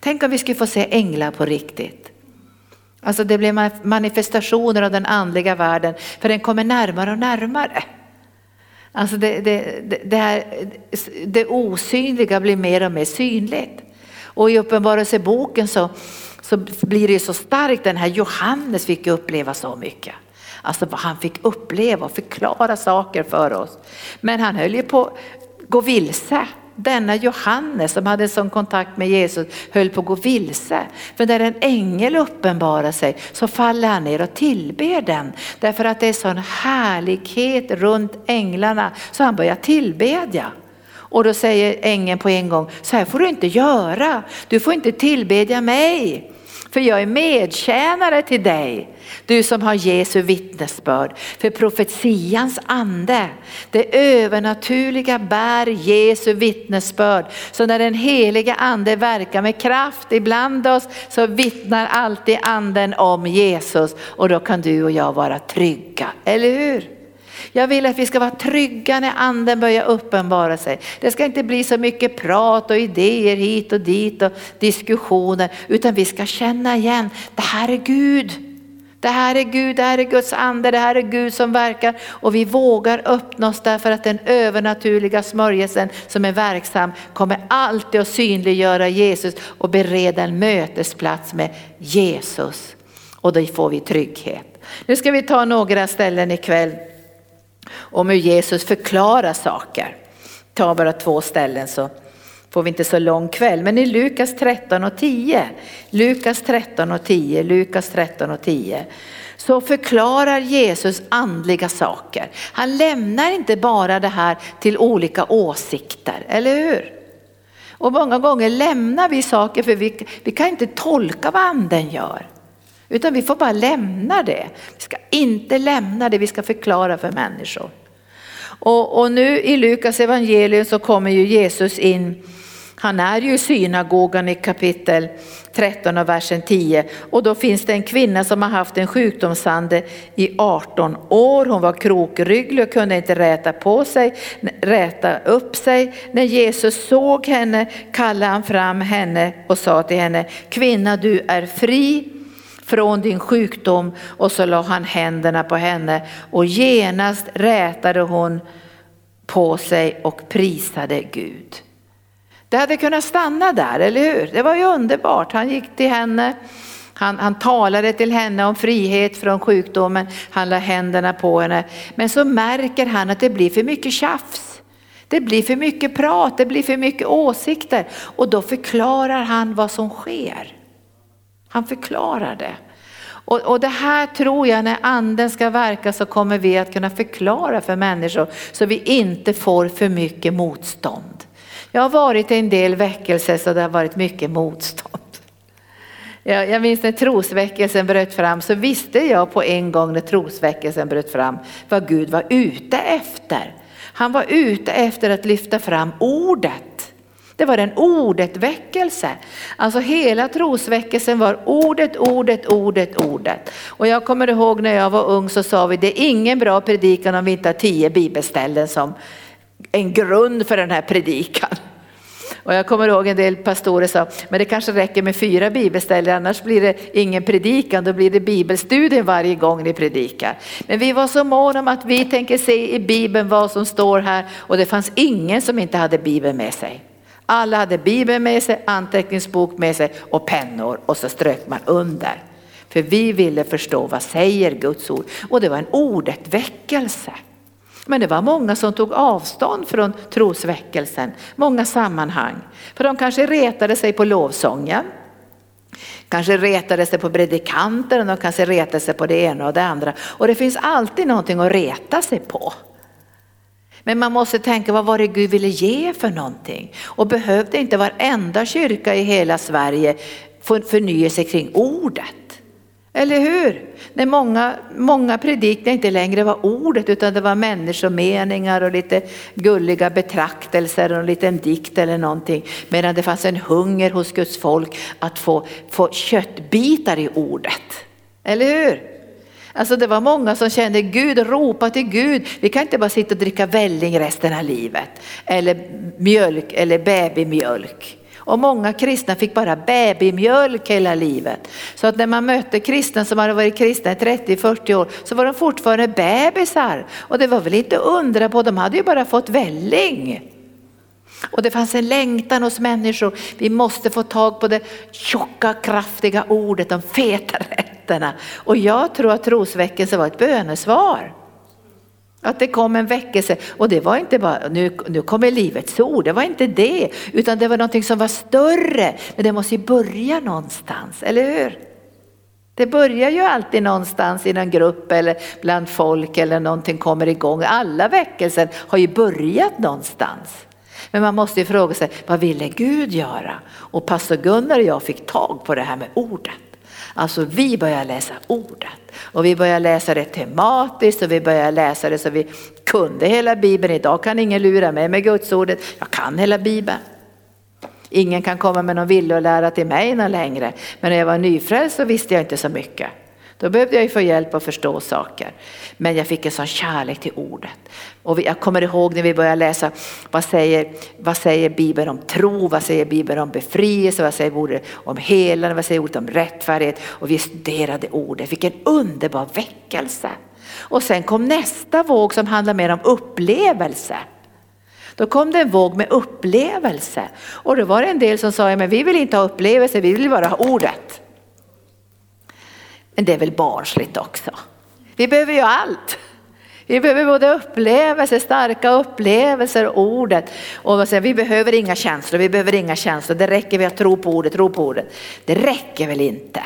Tänk om vi skulle få se änglar på riktigt. Alltså det blir manifestationer av den andliga världen, för den kommer närmare och närmare. Alltså det, det, det, det, här, det osynliga blir mer och mer synligt. Och i Uppenbarelseboken så så blir det så starkt. Den här Johannes fick uppleva så mycket. Alltså vad han fick uppleva och förklara saker för oss. Men han höll ju på att gå vilse. Denna Johannes som hade en sån kontakt med Jesus höll på att gå vilse. För när en ängel uppenbarar sig så faller han ner och tillber den. Därför att det är sån härlighet runt änglarna så han börjar tillbedja. Och då säger ängeln på en gång, så här får du inte göra. Du får inte tillbedja mig. För jag är medtjänare till dig, du som har Jesu vittnesbörd. För profetians ande, det övernaturliga bär Jesu vittnesbörd. Så när den heliga ande verkar med kraft ibland oss så vittnar alltid anden om Jesus och då kan du och jag vara trygga, eller hur? Jag vill att vi ska vara trygga när anden börjar uppenbara sig. Det ska inte bli så mycket prat och idéer hit och dit och diskussioner, utan vi ska känna igen, det här är Gud. Det här är Gud, det här är Guds ande, det här är Gud som verkar och vi vågar öppna oss därför att den övernaturliga smörjelsen som är verksam kommer alltid att synliggöra Jesus och bereda en mötesplats med Jesus. Och då får vi trygghet. Nu ska vi ta några ställen ikväll om hur Jesus förklarar saker. Ta bara två ställen så får vi inte så lång kväll, men i Lukas 13 och 10, Lukas 13 och 10, Lukas 13 och 10 så förklarar Jesus andliga saker. Han lämnar inte bara det här till olika åsikter, eller hur? Och många gånger lämnar vi saker för vi, vi kan inte tolka vad anden gör. Utan vi får bara lämna det. Vi ska inte lämna det, vi ska förklara för människor. Och, och nu i Lukas evangelium så kommer ju Jesus in han är ju i synagogan i kapitel 13 och versen 10 och då finns det en kvinna som har haft en sjukdomsande i 18 år. Hon var krokrygglig och kunde inte räta på sig, räta upp sig. När Jesus såg henne kallade han fram henne och sa till henne, kvinna du är fri från din sjukdom och så la han händerna på henne och genast rätade hon på sig och prisade Gud. Det hade kunnat stanna där, eller hur? Det var ju underbart. Han gick till henne, han, han talade till henne om frihet från sjukdomen, han la händerna på henne. Men så märker han att det blir för mycket tjafs. Det blir för mycket prat, det blir för mycket åsikter och då förklarar han vad som sker. Han förklarar det. Och, och, det här tror jag när anden ska verka så kommer vi att kunna förklara för människor så vi inte får för mycket motstånd. Jag har varit i en del väckelser så det har varit mycket motstånd. Jag, jag minns när trosväckelsen bröt fram så visste jag på en gång när trosväckelsen bröt fram vad Gud var ute efter. Han var ute efter att lyfta fram ordet. Det var en ordetväckelse. Alltså hela trosväckelsen var ordet, ordet, ordet, ordet. Och jag kommer ihåg när jag var ung så sa vi det är ingen bra predikan om vi inte har tio bibelställen som en grund för den här predikan. Och jag kommer ihåg en del pastorer sa, men det kanske räcker med fyra bibelställen annars blir det ingen predikan, då blir det bibelstudie varje gång ni predikar. Men vi var så måna om att vi tänker se i bibeln vad som står här och det fanns ingen som inte hade bibeln med sig. Alla hade bibeln med sig, anteckningsbok med sig och pennor och så strök man under. För vi ville förstå vad säger Guds ord och det var en ordet väckelse. Men det var många som tog avstånd från trosväckelsen, många sammanhang. För de kanske retade sig på lovsången, kanske retade sig på predikanten, de kanske retade sig på det ena och det andra. Och det finns alltid någonting att reta sig på. Men man måste tänka vad var det Gud ville ge för någonting? Och behövde inte varenda kyrka i hela Sverige förnya sig kring ordet? Eller hur? När många, många predikningar inte längre var ordet utan det var människomeningar och lite gulliga betraktelser och en liten dikt eller någonting. Medan det fanns en hunger hos Guds folk att få, få köttbitar i ordet. Eller hur? Alltså det var många som kände Gud, ropa till Gud. Vi kan inte bara sitta och dricka välling resten av livet. Eller mjölk eller babymjölk. Och många kristna fick bara babymjölk hela livet. Så att när man mötte kristna som hade varit kristna i 30-40 år så var de fortfarande bebisar. Och det var väl inte undra på, de hade ju bara fått välling. Och det fanns en längtan hos människor, vi måste få tag på det tjocka kraftiga ordet, de fetare nätterna. Och jag tror att trosväckelse var ett bönesvar. Att det kom en väckelse och det var inte bara, nu, nu kommer livets ord, det var inte det, utan det var någonting som var större. Men det måste ju börja någonstans, eller hur? Det börjar ju alltid någonstans i någon grupp eller bland folk eller någonting kommer igång. Alla väckelser har ju börjat någonstans. Men man måste ju fråga sig, vad ville Gud göra? Och pastor Gunnar och jag fick tag på det här med ordet. Alltså vi börjar läsa ordet och vi börjar läsa det tematiskt och vi börjar läsa det så vi kunde hela bibeln. Idag kan ingen lura mig med gudsordet. Jag kan hela bibeln. Ingen kan komma med någon villolära till mig någon längre. Men när jag var nyfrälst så visste jag inte så mycket. Då behövde jag ju få hjälp att förstå saker. Men jag fick en sån kärlek till ordet. Och jag kommer ihåg när vi började läsa, vad säger, vad säger Bibeln om tro, vad säger Bibeln om befrielse, vad säger ordet om helande, vad säger ordet om rättfärdighet. Och vi studerade ordet, Vilken underbar väckelse. Och sen kom nästa våg som handlar mer om upplevelse. Då kom det en våg med upplevelse. Och då var det en del som sa, men vi vill inte ha upplevelse, vi vill bara ha ordet. Men det är väl barnsligt också. Vi behöver ju allt. Vi behöver både upplevelser, starka upplevelser ordet. Och säger, vi behöver inga känslor, vi behöver inga känslor. Det räcker med att tro på ordet, tro på ordet. Det räcker väl inte?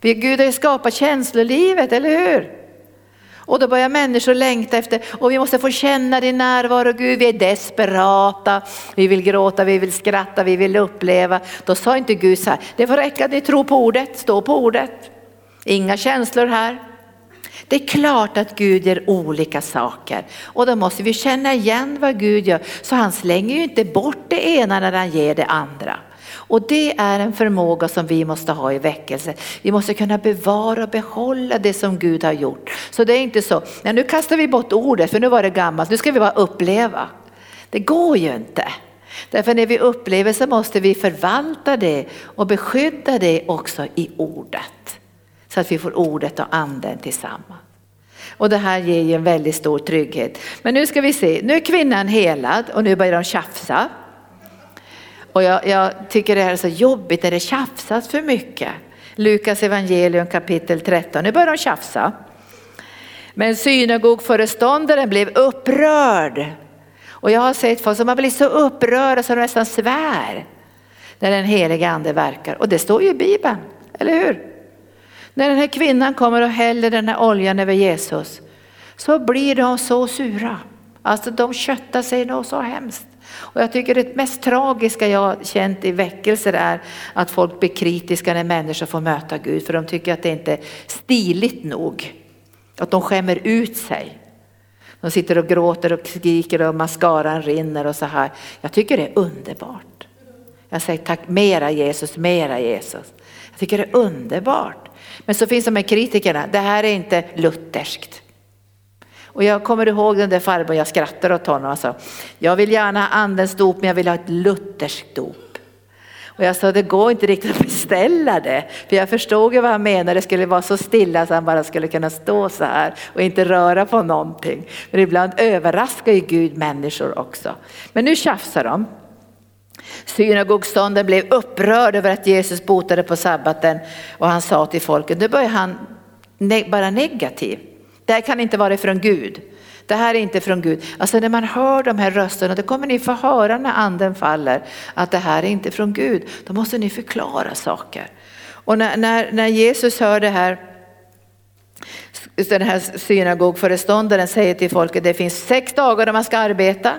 Vi, Gud har ju skapat känslolivet, eller hur? Och då börjar människor längta efter, och vi måste få känna din närvaro Gud, vi är desperata, vi vill gråta, vi vill skratta, vi vill uppleva. Då sa inte Gud så här, det får räcka att ni tror på ordet, stå på ordet. Inga känslor här. Det är klart att Gud gör olika saker och då måste vi känna igen vad Gud gör. Så han slänger ju inte bort det ena när han ger det andra. Och det är en förmåga som vi måste ha i väckelse. Vi måste kunna bevara och behålla det som Gud har gjort. Så det är inte så, nej, nu kastar vi bort ordet för nu var det gammalt, nu ska vi bara uppleva. Det går ju inte. Därför när vi upplever så måste vi förvalta det och beskydda det också i ordet. Så att vi får ordet och anden tillsammans. Och det här ger ju en väldigt stor trygghet. Men nu ska vi se, nu är kvinnan helad och nu börjar de tjafsa. Och jag, jag tycker det är så jobbigt när det tjafsas för mycket. Lukas evangelium kapitel 13, nu börjar de tjafsa. Men synagogföreståndaren blev upprörd. Och jag har sett folk som har blivit så upprörda så de nästan svär när den heliga ande verkar. Och det står ju i Bibeln, eller hur? När den här kvinnan kommer och häller den här oljan över Jesus så blir de så sura. Alltså de köttar sig nog så hemskt. Och jag tycker det mest tragiska jag har känt i väckelser är att folk blir kritiska när människor får möta Gud för de tycker att det inte är stiligt nog. Att de skämmer ut sig. De sitter och gråter och skriker och mascaran rinner och så här. Jag tycker det är underbart. Jag säger tack mera Jesus, mera Jesus. Jag tycker det är underbart. Men så finns de här kritikerna, det här är inte lutherskt. Och jag kommer ihåg den där farbrorn, jag skrattade åt honom och sa, jag vill gärna ha andens dop men jag vill ha ett lutherskt dop. Och jag sa, det går inte riktigt att beställa det. För jag förstod ju vad han menade, det skulle vara så stilla så han bara skulle kunna stå så här och inte röra på någonting. Men ibland överraskar ju Gud människor också. Men nu tjafsar de. Synagogstånden blev upprörd över att Jesus botade på sabbaten och han sa till folket, nu börjar han bara negativ. Det här kan inte vara från Gud. Det här är inte från Gud. Alltså när man hör de här rösterna, det kommer ni få höra när anden faller, att det här är inte från Gud. Då måste ni förklara saker. Och när, när, när Jesus hör det här, den här synagogföreståndaren säger till folket, det finns sex dagar då man ska arbeta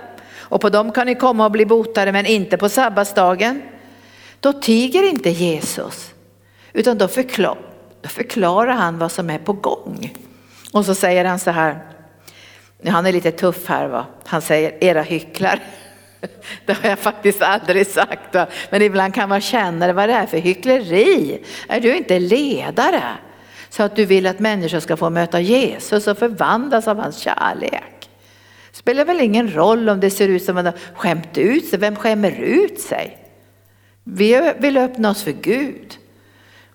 och på dem kan ni komma och bli botade men inte på sabbatsdagen. Då tiger inte Jesus utan då, förklar, då förklarar han vad som är på gång. Och så säger han så här, han är lite tuff här va, han säger era hycklar. *laughs* Det har jag faktiskt aldrig sagt, va? men ibland kan man känna det, vad det är för hyckleri. Är du inte ledare? Så att du vill att människor ska få möta Jesus och förvandlas av hans kärlek. Spelar väl ingen roll om det ser ut som att man har skämt ut sig, vem skämmer ut sig? Vi vill öppna oss för Gud.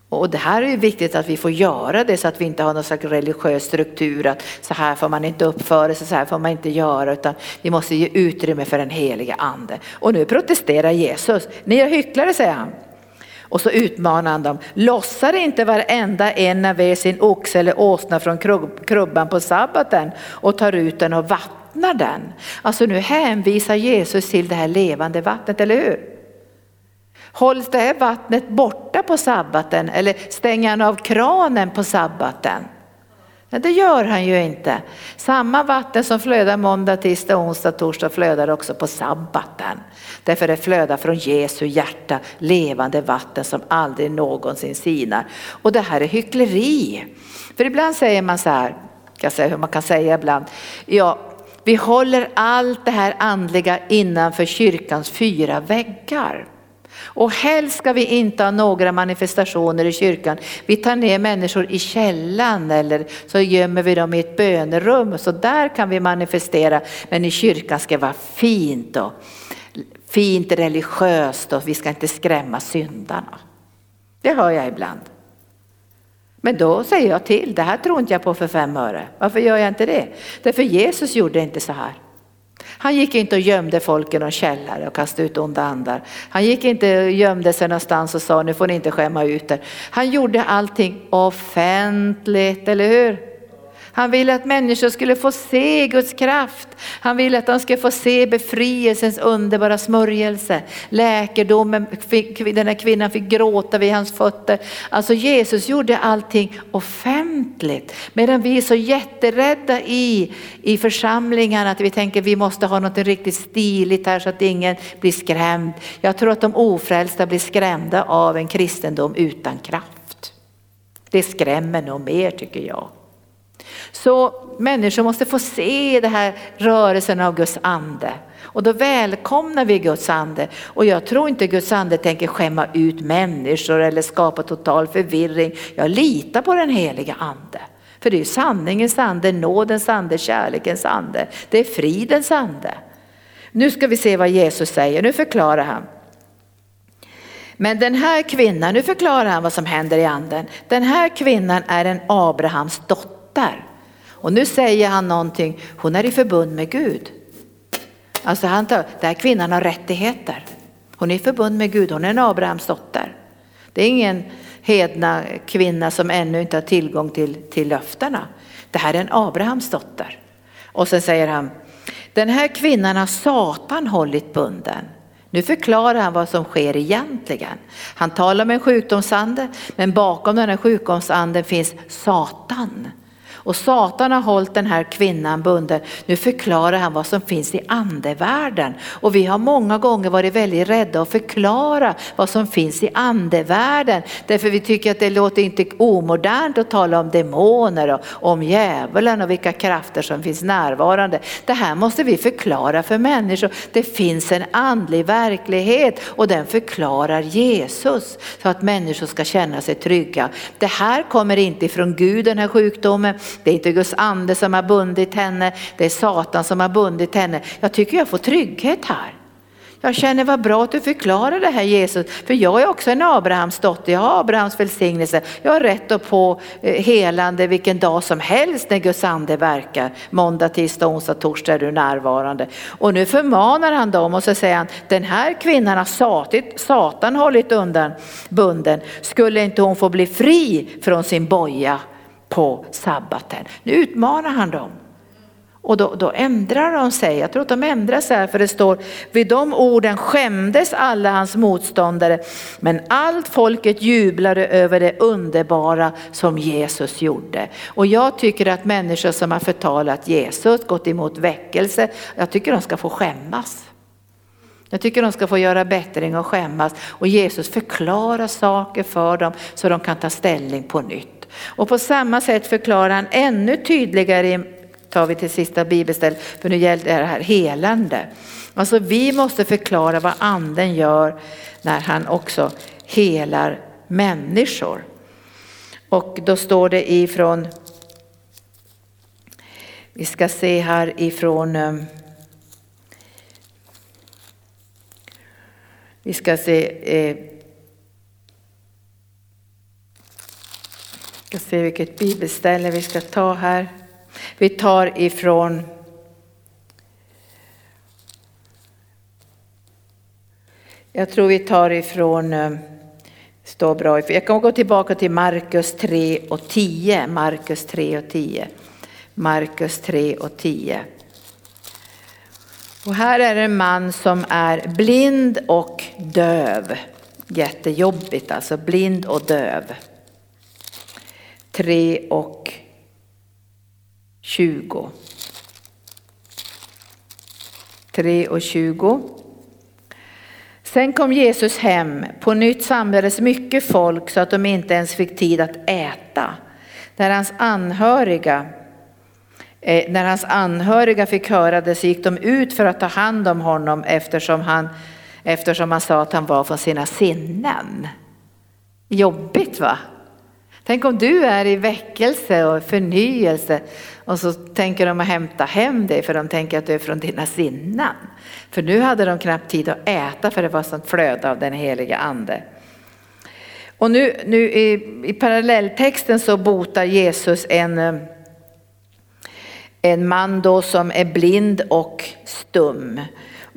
Och det här är ju viktigt att vi får göra det så att vi inte har någon slags religiös struktur att så här får man inte uppföra sig, så här får man inte göra utan vi måste ge utrymme för den heliga ande. Och nu protesterar Jesus, ni är hycklare säger han. Och så utmanar han dem, lossar inte varenda en av er sin oxe eller åsna från krubban på sabbaten och tar ut den och vattnar den. Alltså nu hänvisar Jesus till det här levande vattnet, eller hur? Hålls det här vattnet borta på sabbaten eller stänger han av kranen på sabbaten? Men det gör han ju inte. Samma vatten som flödar måndag, tisdag, onsdag, torsdag flödar också på sabbaten. Därför det flödar från Jesu hjärta levande vatten som aldrig någonsin sinar. Och det här är hyckleri. För ibland säger man så här, jag säga hur man kan säga ibland, ja vi håller allt det här andliga innanför kyrkans fyra väggar. Och helst ska vi inte ha några manifestationer i kyrkan. Vi tar ner människor i källan eller så gömmer vi dem i ett bönerum. Så där kan vi manifestera. Men i kyrkan ska det vara fint och fint religiöst och vi ska inte skrämma syndarna. Det hör jag ibland. Men då säger jag till, det här tror inte jag på för fem öre. Varför gör jag inte det? Därför Jesus gjorde inte så här. Han gick inte och gömde folk i någon källare och kastade ut onda andar. Han gick inte och gömde sig någonstans och sa nu får ni inte skämma ut er. Han gjorde allting offentligt, eller hur? Han ville att människor skulle få se Guds kraft. Han ville att de skulle få se befrielsens underbara smörjelse. Läkedomen, den här kvinnan fick gråta vid hans fötter. Alltså Jesus gjorde allting offentligt. Medan vi är så jätterädda i, i församlingarna att vi tänker vi måste ha något riktigt stiligt här så att ingen blir skrämd. Jag tror att de ofrälsta blir skrämda av en kristendom utan kraft. Det skrämmer nog mer tycker jag. Så människor måste få se den här rörelsen av Guds ande. Och då välkomnar vi Guds ande. Och jag tror inte Guds ande tänker skämma ut människor eller skapa total förvirring. Jag litar på den heliga ande. För det är sanningens ande, nådens ande, kärlekens ande. Det är fridens ande. Nu ska vi se vad Jesus säger, nu förklarar han. Men den här kvinnan, nu förklarar han vad som händer i anden. Den här kvinnan är en Abrahams dotter. Och nu säger han någonting, hon är i förbund med Gud. Alltså han tar, den här kvinnan har rättigheter. Hon är i förbund med Gud, hon är en Abrahams dotter. Det är ingen hedna kvinna som ännu inte har tillgång till, till löftena. Det här är en Abrahams dotter. Och sen säger han, den här kvinnan har Satan hållit bunden. Nu förklarar han vad som sker egentligen. Han talar med en sjukdomsande, men bakom den här sjukdomsanden finns Satan. Och Satan har hållit den här kvinnan bunden. Nu förklarar han vad som finns i andevärlden. Och vi har många gånger varit väldigt rädda att förklara vad som finns i andevärlden. Därför vi tycker att det låter inte omodernt att tala om demoner och om djävulen och vilka krafter som finns närvarande. Det här måste vi förklara för människor. Det finns en andlig verklighet och den förklarar Jesus så att människor ska känna sig trygga. Det här kommer inte ifrån Gud den här sjukdomen. Det är inte Guds ande som har bundit henne, det är Satan som har bundit henne. Jag tycker jag får trygghet här. Jag känner vad bra att du förklarar det här Jesus, för jag är också en Abrahams dotter, jag har Abrahams välsignelse. Jag har rätt att få eh, helande vilken dag som helst när Guds ande verkar. Måndag, tisdag, onsdag, torsdag är du närvarande. Och nu förmanar han dem och så säger han, den här kvinnan har satit, Satan hållit undan bunden, skulle inte hon få bli fri från sin boja? På sabbaten. Nu utmanar han dem. Och då, då, ändrar de sig, jag tror att de ändrar sig för det står, vid de orden skämdes alla hans motståndare, men allt folket jublade över det underbara som Jesus gjorde. Och jag tycker att människor som har förtalat Jesus, gått emot väckelse, jag tycker de ska få skämmas. Jag tycker de ska få göra bättring och skämmas och Jesus förklarar saker för dem så de kan ta ställning på nytt. Och på samma sätt förklarar han ännu tydligare, tar vi till sista bibelstället, för nu gäller det här helande. Alltså vi måste förklara vad anden gör när han också helar människor. Och då står det ifrån, vi ska se här ifrån eh, Vi ska se eh, ska se vilket bibelställe vi ska ta här. Vi tar ifrån Jag tror vi tar ifrån, eh, står bra, jag kan gå tillbaka till Markus 3 och 10. Markus 3 och 10. Markus 3 och 10. Och här är en man som är blind och döv. Jättejobbigt alltså, blind och döv. 3 och 20. 3 och 20. Sen kom Jesus hem. På nytt samlades mycket folk så att de inte ens fick tid att äta. När hans anhöriga, eh, när hans anhöriga fick höra det så gick de ut för att ta hand om honom eftersom han, eftersom han sa att han var från sina sinnen. Jobbigt va? Tänk om du är i väckelse och förnyelse och så tänker de att hämta hem dig för de tänker att du är från dina sinnen. För nu hade de knappt tid att äta för det var sånt flöde av den heliga ande. Och nu, nu i, i parallelltexten så botar Jesus en, eh, en man då som är blind och stum.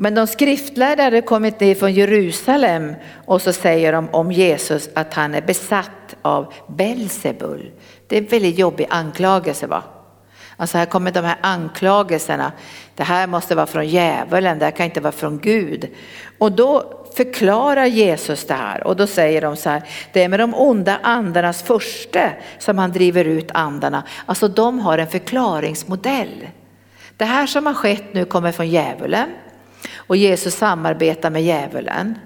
Men de skriftlärda hade kommit ner från Jerusalem och så säger de om Jesus att han är besatt av Belsebul. Det är en väldigt jobbig anklagelse va? Alltså här kommer de här anklagelserna. Det här måste vara från djävulen, det här kan inte vara från Gud. Och då förklarar Jesus det här och då säger de så här, det är med de onda andarnas första som han driver ut andarna. Alltså de har en förklaringsmodell. Det här som har skett nu kommer från djävulen och Jesus samarbetar med djävulen.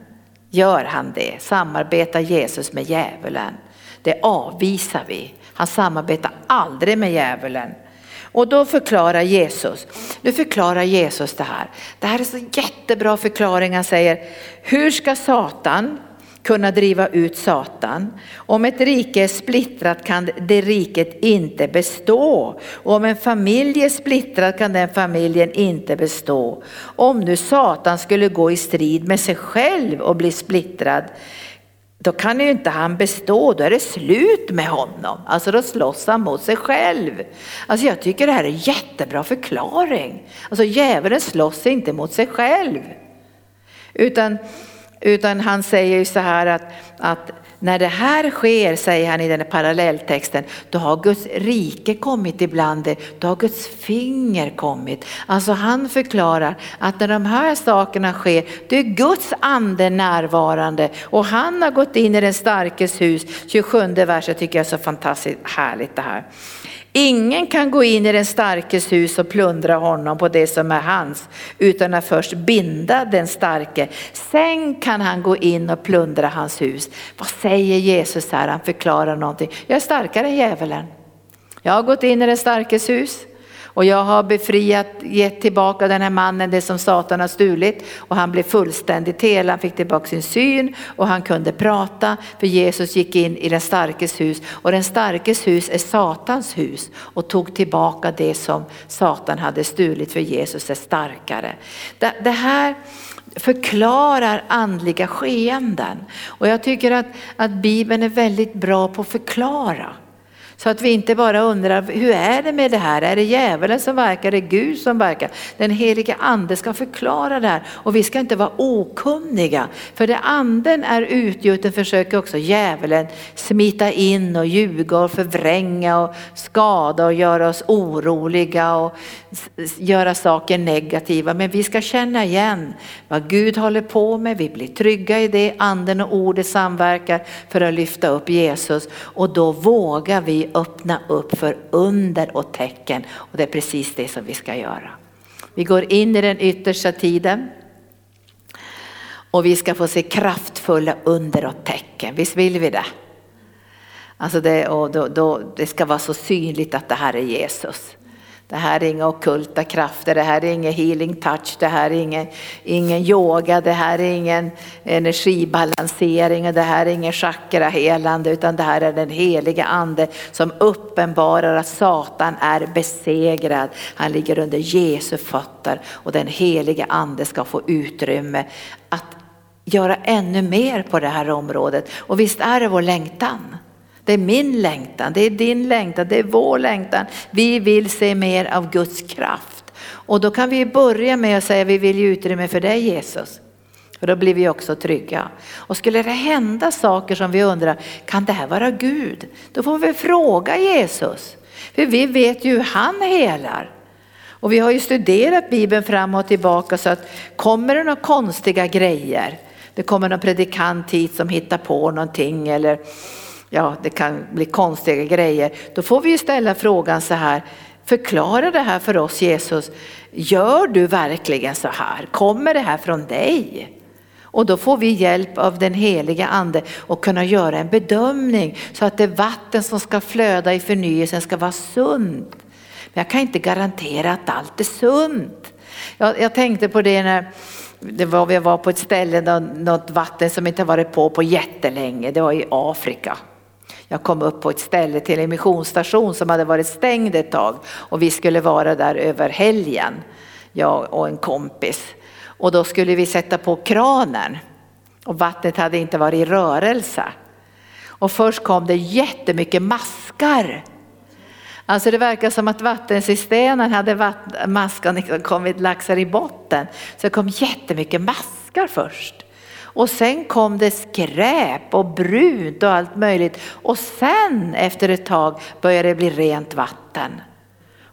Gör han det? Samarbetar Jesus med djävulen? Det avvisar vi. Han samarbetar aldrig med djävulen. Och då förklarar Jesus, nu förklarar Jesus det här. Det här är så jättebra förklaring. Han säger, hur ska Satan kunna driva ut Satan. Om ett rike är splittrat kan det riket inte bestå. Och om en familj är splittrad kan den familjen inte bestå. Om nu Satan skulle gå i strid med sig själv och bli splittrad, då kan ju inte han bestå, då är det slut med honom. Alltså då slåss han mot sig själv. Alltså jag tycker det här är en jättebra förklaring. Alltså djävulen slåss inte mot sig själv. Utan utan han säger ju så här att, att när det här sker, säger han i den här parallelltexten, då har Guds rike kommit ibland det, då har Guds finger kommit. Alltså han förklarar att när de här sakerna sker, då är Guds ande närvarande och han har gått in i den starkes hus. 27 verset tycker jag är så fantastiskt härligt det här. Ingen kan gå in i den starkes hus och plundra honom på det som är hans utan att först binda den starke. Sen kan han gå in och plundra hans hus. Vad säger Jesus här? Han förklarar någonting. Jag är starkare än djävulen. Jag har gått in i den starkes hus. Och jag har befriat, gett tillbaka den här mannen det som Satan har stulit. Och han blev fullständigt hel, han fick tillbaka sin syn. Och han kunde prata. För Jesus gick in i den starkes hus. Och den starkes hus är Satans hus. Och tog tillbaka det som Satan hade stulit. För Jesus är starkare. Det, det här förklarar andliga skeenden. Och jag tycker att, att Bibeln är väldigt bra på att förklara. Så att vi inte bara undrar, hur är det med det här? Är det djävulen som verkar? Är det Gud som verkar? Den helige ande ska förklara det här och vi ska inte vara okunniga. För det anden är utgjuten försöker också djävulen smita in och ljuga och förvränga och skada och göra oss oroliga och göra saker negativa. Men vi ska känna igen vad Gud håller på med, vi blir trygga i det, anden och ordet samverkar för att lyfta upp Jesus och då vågar vi öppna upp för under och tecken och det är precis det som vi ska göra. Vi går in i den yttersta tiden och vi ska få se kraftfulla under och tecken, visst vill vi det? Alltså det, och då, då, det ska vara så synligt att det här är Jesus. Det här är inga okulta krafter, det här är ingen healing touch, det här är ingen, ingen yoga, det här är ingen energibalansering och det här är ingen chakrahelande, utan det här är den heliga ande som uppenbarar att Satan är besegrad. Han ligger under Jesu fötter och den heliga ande ska få utrymme att göra ännu mer på det här området. Och visst är det vår längtan. Det är min längtan, det är din längtan, det är vår längtan. Vi vill se mer av Guds kraft. Och då kan vi börja med att säga vi vill ge utrymme för dig Jesus. För då blir vi också trygga. Och skulle det hända saker som vi undrar, kan det här vara Gud? Då får vi fråga Jesus. För vi vet ju hur han helar. Och vi har ju studerat Bibeln fram och tillbaka så att kommer det några konstiga grejer, det kommer någon predikant hit som hittar på någonting eller ja det kan bli konstiga grejer, då får vi ju ställa frågan så här, förklara det här för oss Jesus, gör du verkligen så här? Kommer det här från dig? Och då får vi hjälp av den heliga ande och kunna göra en bedömning så att det vatten som ska flöda i förnyelsen ska vara sunt. Men jag kan inte garantera att allt är sunt. Jag, jag tänkte på det när det var, vi var på ett ställe, något vatten som inte varit på på jättelänge, det var i Afrika. Jag kom upp på ett ställe till en missionsstation som hade varit stängd ett tag och vi skulle vara där över helgen, jag och en kompis. Och då skulle vi sätta på kranen och vattnet hade inte varit i rörelse. Och först kom det jättemycket maskar. Alltså det verkar som att vattensystemen hade vatt maskan liksom kommit laxar i botten. Så det kom jättemycket maskar först. Och sen kom det skräp och brunt och allt möjligt. Och sen efter ett tag började det bli rent vatten.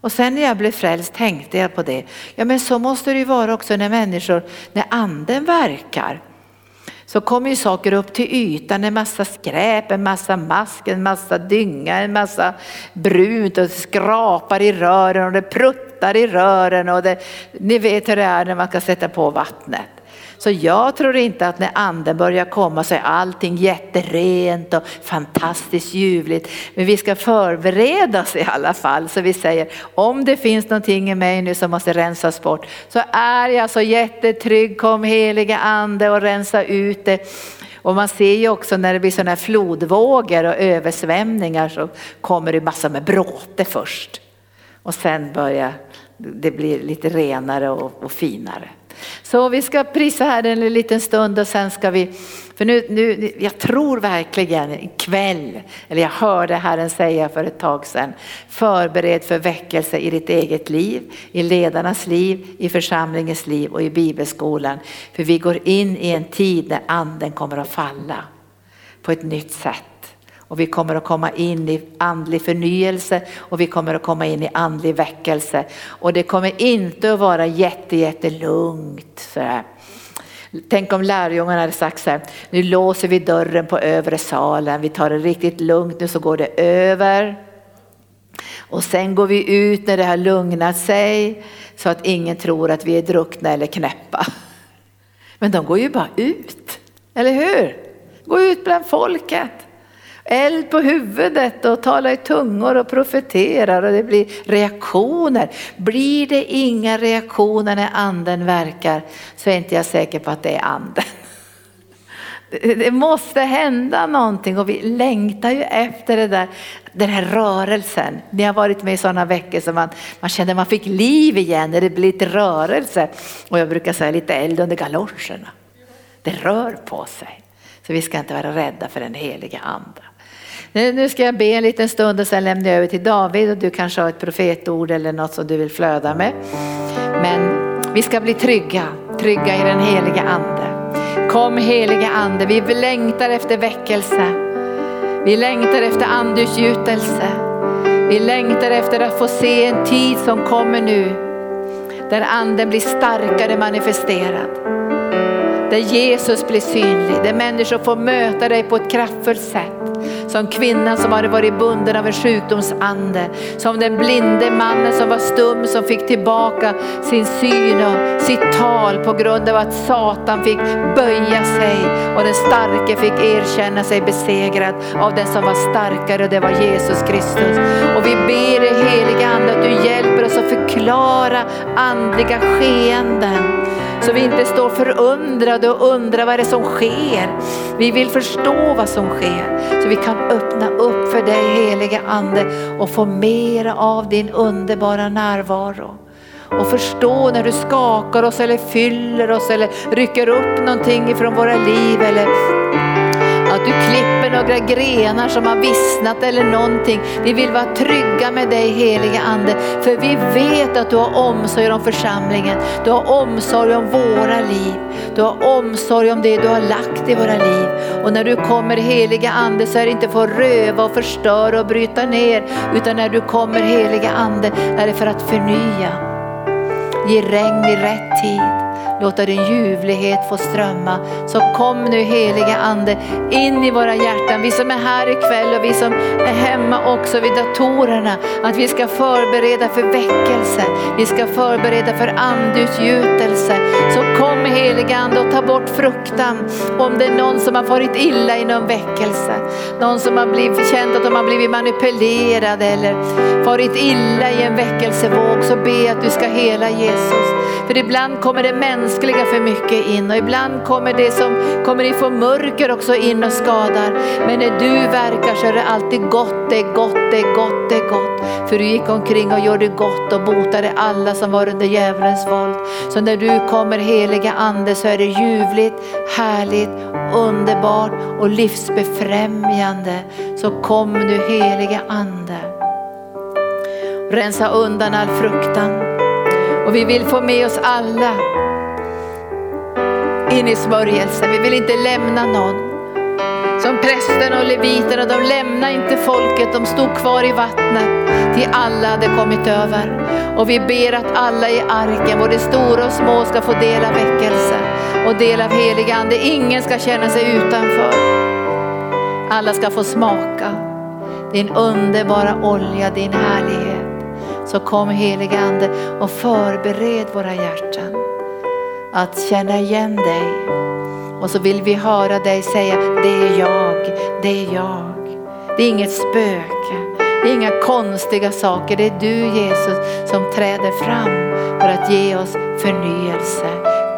Och sen när jag blev frälst tänkte jag på det. Ja men så måste det ju vara också när människor, när anden verkar. Så kommer ju saker upp till ytan, en massa skräp, en massa mask, en massa dynga, en massa brunt och skrapar i rören och det pruttar i rören och det, ni vet hur det är när man ska sätta på vattnet. Så jag tror inte att när anden börjar komma så är allting jätterent och fantastiskt ljuvligt. Men vi ska förbereda oss i alla fall. Så vi säger om det finns någonting i mig nu som måste rensas bort så är jag så jättetrygg. Kom heliga ande och rensa ut det. Och man ser ju också när det blir sådana här flodvågor och översvämningar så kommer det massa med bråte först. Och sen börjar det bli lite renare och, och finare. Så vi ska prisa här en liten stund och sen ska vi, för nu, nu, jag tror verkligen ikväll, eller jag hörde Herren säga för ett tag sedan, förbered för väckelse i ditt eget liv, i ledarnas liv, i församlingens liv och i bibelskolan. För vi går in i en tid när anden kommer att falla på ett nytt sätt. Och vi kommer att komma in i andlig förnyelse och vi kommer att komma in i andlig väckelse. Och det kommer inte att vara jätte, jättelugnt. Sådär. Tänk om lärjungarna hade sagt så här, nu låser vi dörren på övre salen, vi tar det riktigt lugnt nu så går det över. Och sen går vi ut när det har lugnat sig så att ingen tror att vi är druckna eller knäppa. Men de går ju bara ut, eller hur? Gå ut bland folket eld på huvudet och talar i tungor och profeterar och det blir reaktioner. Blir det inga reaktioner när anden verkar så är inte jag säker på att det är anden. Det måste hända någonting och vi längtar ju efter det där, den här rörelsen. Ni har varit med i sådana veckor som man, man kände man fick liv igen när det blir lite rörelse. Och jag brukar säga lite eld under galoscherna. Det rör på sig. Så vi ska inte vara rädda för den heliga anden. Nu ska jag be en liten stund och sen lämnar jag över till David och du kanske har ett profetord eller något som du vill flöda med. Men vi ska bli trygga, trygga i den heliga ande. Kom heliga ande, vi längtar efter väckelse. Vi längtar efter andutgjutelse. Vi längtar efter att få se en tid som kommer nu där anden blir starkare manifesterad. Där Jesus blir synlig, där människor får möta dig på ett kraftfullt sätt. Som kvinnan som hade varit bunden av en sjukdomsande. Som den blinde mannen som var stum som fick tillbaka sin syn och sitt tal på grund av att Satan fick böja sig och den starke fick erkänna sig besegrad av den som var starkare och det var Jesus Kristus. Och vi ber dig heliga Ande att du hjälper oss att förklara andliga skeenden så vi inte står förundrade och undrar vad det är som sker. Vi vill förstå vad som sker så vi kan öppna upp för dig heliga Ande och få mer av din underbara närvaro och förstå när du skakar oss eller fyller oss eller rycker upp någonting ifrån våra liv eller att du klipper några grenar som har vissnat eller någonting. Vi vill vara trygga med dig heliga Ande. För vi vet att du har omsorg om församlingen. Du har omsorg om våra liv. Du har omsorg om det du har lagt i våra liv. Och när du kommer heliga Ande så är det inte för att röva och förstöra och bryta ner. Utan när du kommer heliga Ande är det för att förnya. Ge regn i rätt tid låta din ljuvlighet få strömma. Så kom nu heliga Ande in i våra hjärtan, vi som är här ikväll och vi som är hemma också vid datorerna, att vi ska förbereda för väckelse, vi ska förbereda för andutgjutelse. Så kom heligande och ta bort fruktan om det är någon som har farit illa i någon väckelse, någon som har blivit känt att de har blivit manipulerade eller farit illa i en väckelsevåg så be att du ska hela Jesus. För ibland kommer det mänskliga för mycket in och ibland kommer det som kommer ifrån mörker också in och skadar. Men när du verkar så är det alltid gott, det är gott, det är gott, det är gott. För du gick omkring och gjorde gott och botade alla som var under djävulens våld. Så när du kommer heliga ande så är det ljuvligt, härligt, underbart och livsbefrämjande. Så kom nu heliga ande. Rensa undan all fruktan. Och vi vill få med oss alla in i smörjelsen. Vi vill inte lämna någon. Som prästerna och leviterna, de lämnade inte folket, de stod kvar i vattnet till alla hade kommit över. Och vi ber att alla i arken, både stora och små, ska få del av väckelse och del av helig ande. Ingen ska känna sig utanför. Alla ska få smaka din underbara olja, din härlighet. Så kom helig ande och förbered våra hjärtan att känna igen dig. Och så vill vi höra dig säga, det är jag, det är jag. Det är inget spöke, det är inga konstiga saker. Det är du Jesus som träder fram för att ge oss förnyelse.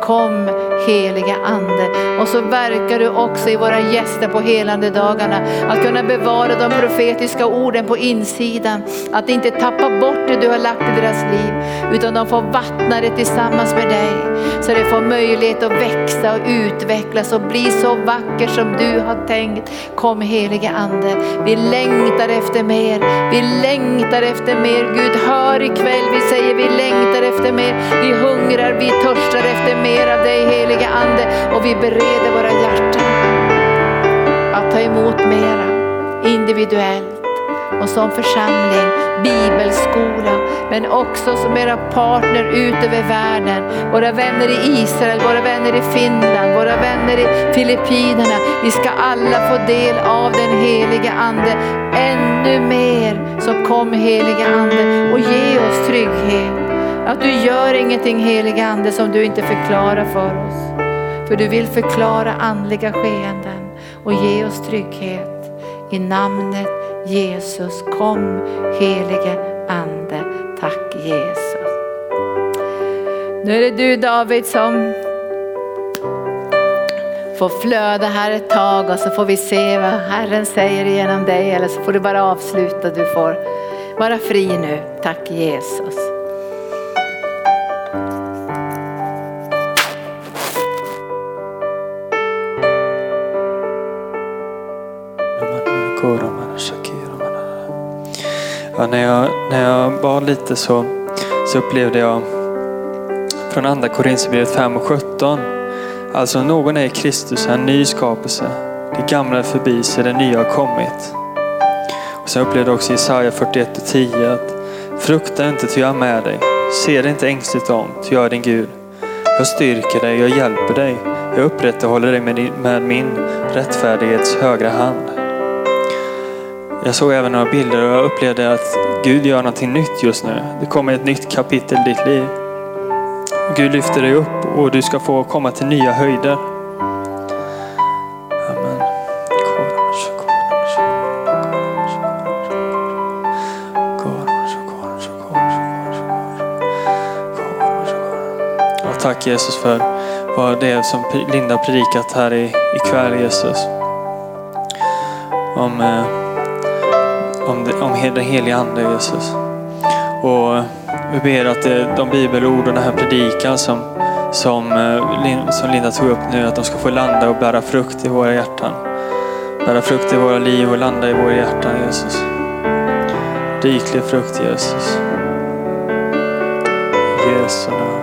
Kom heliga ande. Och så verkar du också i våra gäster på helande dagarna att kunna bevara de profetiska orden på insidan. Att inte tappa bort det du har lagt i deras liv utan de får vattna det tillsammans med dig. Så det får möjlighet att växa och utvecklas och bli så vacker som du har tänkt. Kom helige ande. Vi längtar efter mer. Vi längtar efter mer. Gud hör ikväll. Vi säger vi längtar efter mer. Vi hungrar, vi törstar efter mer av dig helige Ande och vi bereder våra hjärtan att ta emot mera individuellt och som församling, bibelskola, men också som era partner ut över världen. Våra vänner i Israel, våra vänner i Finland, våra vänner i Filippinerna. Vi ska alla få del av den helige Ande ännu mer. Så kom helige Ande och ge oss trygghet att du gör ingenting heliga ande som du inte förklarar för oss. För du vill förklara andliga skeenden och ge oss trygghet. I namnet Jesus, kom helige ande. Tack Jesus. Nu är det du David som får flöda här ett tag och så får vi se vad Herren säger genom dig eller så får du bara avsluta. Du får vara fri nu. Tack Jesus. Ja, när, jag, när jag bad lite så, så upplevde jag från andra Korinthierbrevet 5 och 17. Alltså någon är i Kristus en ny skapelse. Det gamla är förbi så det nya har kommit. Och sen upplevde jag också Jesaja 41 och 10 att frukta inte ty jag är med dig. Se dig inte ängsligt om ty jag är din Gud. Jag styrker dig, jag hjälper dig. Jag upprätthåller dig med, din, med min rättfärdighets högra hand. Jag såg även några bilder och jag upplevde att Gud gör någonting nytt just nu. Det kommer ett nytt kapitel i ditt liv. Gud lyfter dig upp och du ska få komma till nya höjder. Amen. Och tack Jesus för vad det är som Linda predikat här ikväll Jesus. Om eh, om, den heliga Ande Jesus. Och vi ber att eh, de bibelord och den här predikan som, som, eh, som Linda tog upp nu, att de ska få landa och bära frukt i våra hjärtan. Bära frukt i våra liv och landa i våra hjärtan Jesus. Riklig frukt Jesus. Jesu namn.